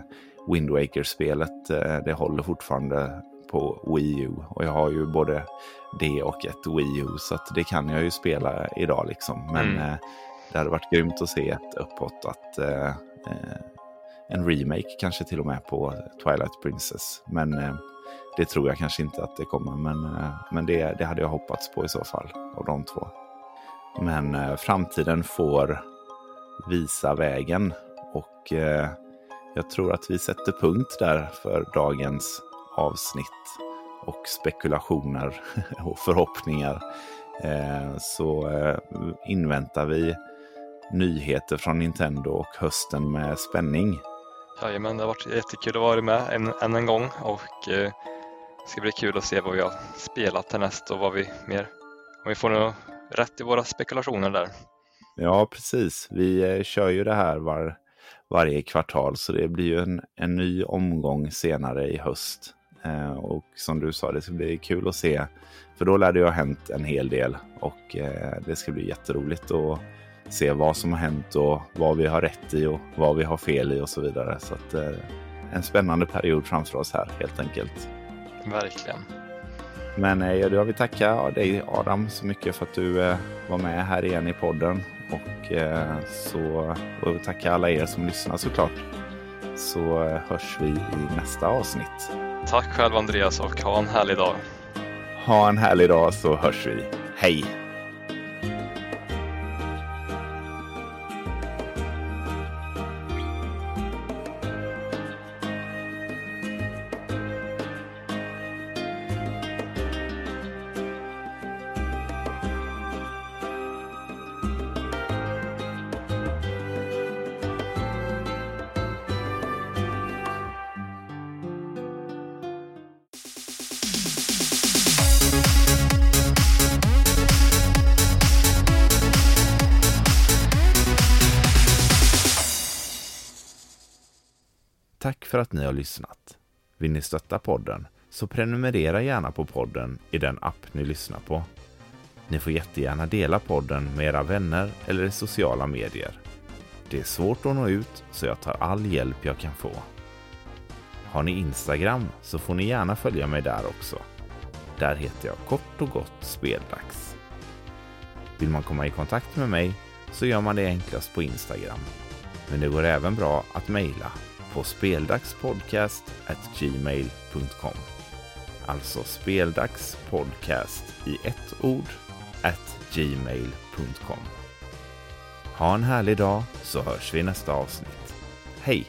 [SPEAKER 1] Wind Waker-spelet eh, det håller fortfarande på Wii U. Och jag har ju både det och ett Wii U. Så det kan jag ju spela idag liksom. Men mm. eh, det hade varit grymt att se ett uppåt. Att, eh, eh, en remake kanske till och med på Twilight Princess. Men eh, det tror jag kanske inte att det kommer. Men, eh, men det, det hade jag hoppats på i så fall. Av de två. Men eh, framtiden får visa vägen. Och eh, jag tror att vi sätter punkt där för dagens avsnitt. Och spekulationer och förhoppningar. Eh, så eh, inväntar vi nyheter från Nintendo och hösten med spänning.
[SPEAKER 2] Jajamän, det har varit jättekul att vara med än, än en gång och eh, det ska bli kul att se vad vi har spelat härnäst och vad vi mer, om vi får något rätt i våra spekulationer där.
[SPEAKER 1] Ja, precis. Vi eh, kör ju det här var, varje kvartal så det blir ju en, en ny omgång senare i höst. Eh, och som du sa, det ska bli kul att se. För då lär det ju ha hänt en hel del och eh, det ska bli jätteroligt att se vad som har hänt och vad vi har rätt i och vad vi har fel i och så vidare. Så att, eh, en spännande period framför oss här helt enkelt.
[SPEAKER 2] Verkligen.
[SPEAKER 1] Men eh, jag vill tacka dig Adam så mycket för att du eh, var med här igen i podden. Och eh, så och tacka alla er som lyssnar såklart. Så hörs vi i nästa avsnitt.
[SPEAKER 2] Tack själv Andreas och ha en härlig dag.
[SPEAKER 1] Ha en härlig dag så hörs vi. Hej! Lyssnat. Vill ni stötta podden så prenumerera gärna på podden i den app ni lyssnar på. Ni får jättegärna dela podden med era vänner eller i sociala medier. Det är svårt att nå ut så jag tar all hjälp jag kan få. Har ni Instagram så får ni gärna följa mig där också. Där heter jag kort och gott Speldags. Vill man komma i kontakt med mig så gör man det enklast på Instagram. Men det går även bra att mejla på speldagspodcast@gmail.com. Alltså speldagspodcast i ett ord at gmail.com. Ha en härlig dag så hörs vi i nästa avsnitt. Hej!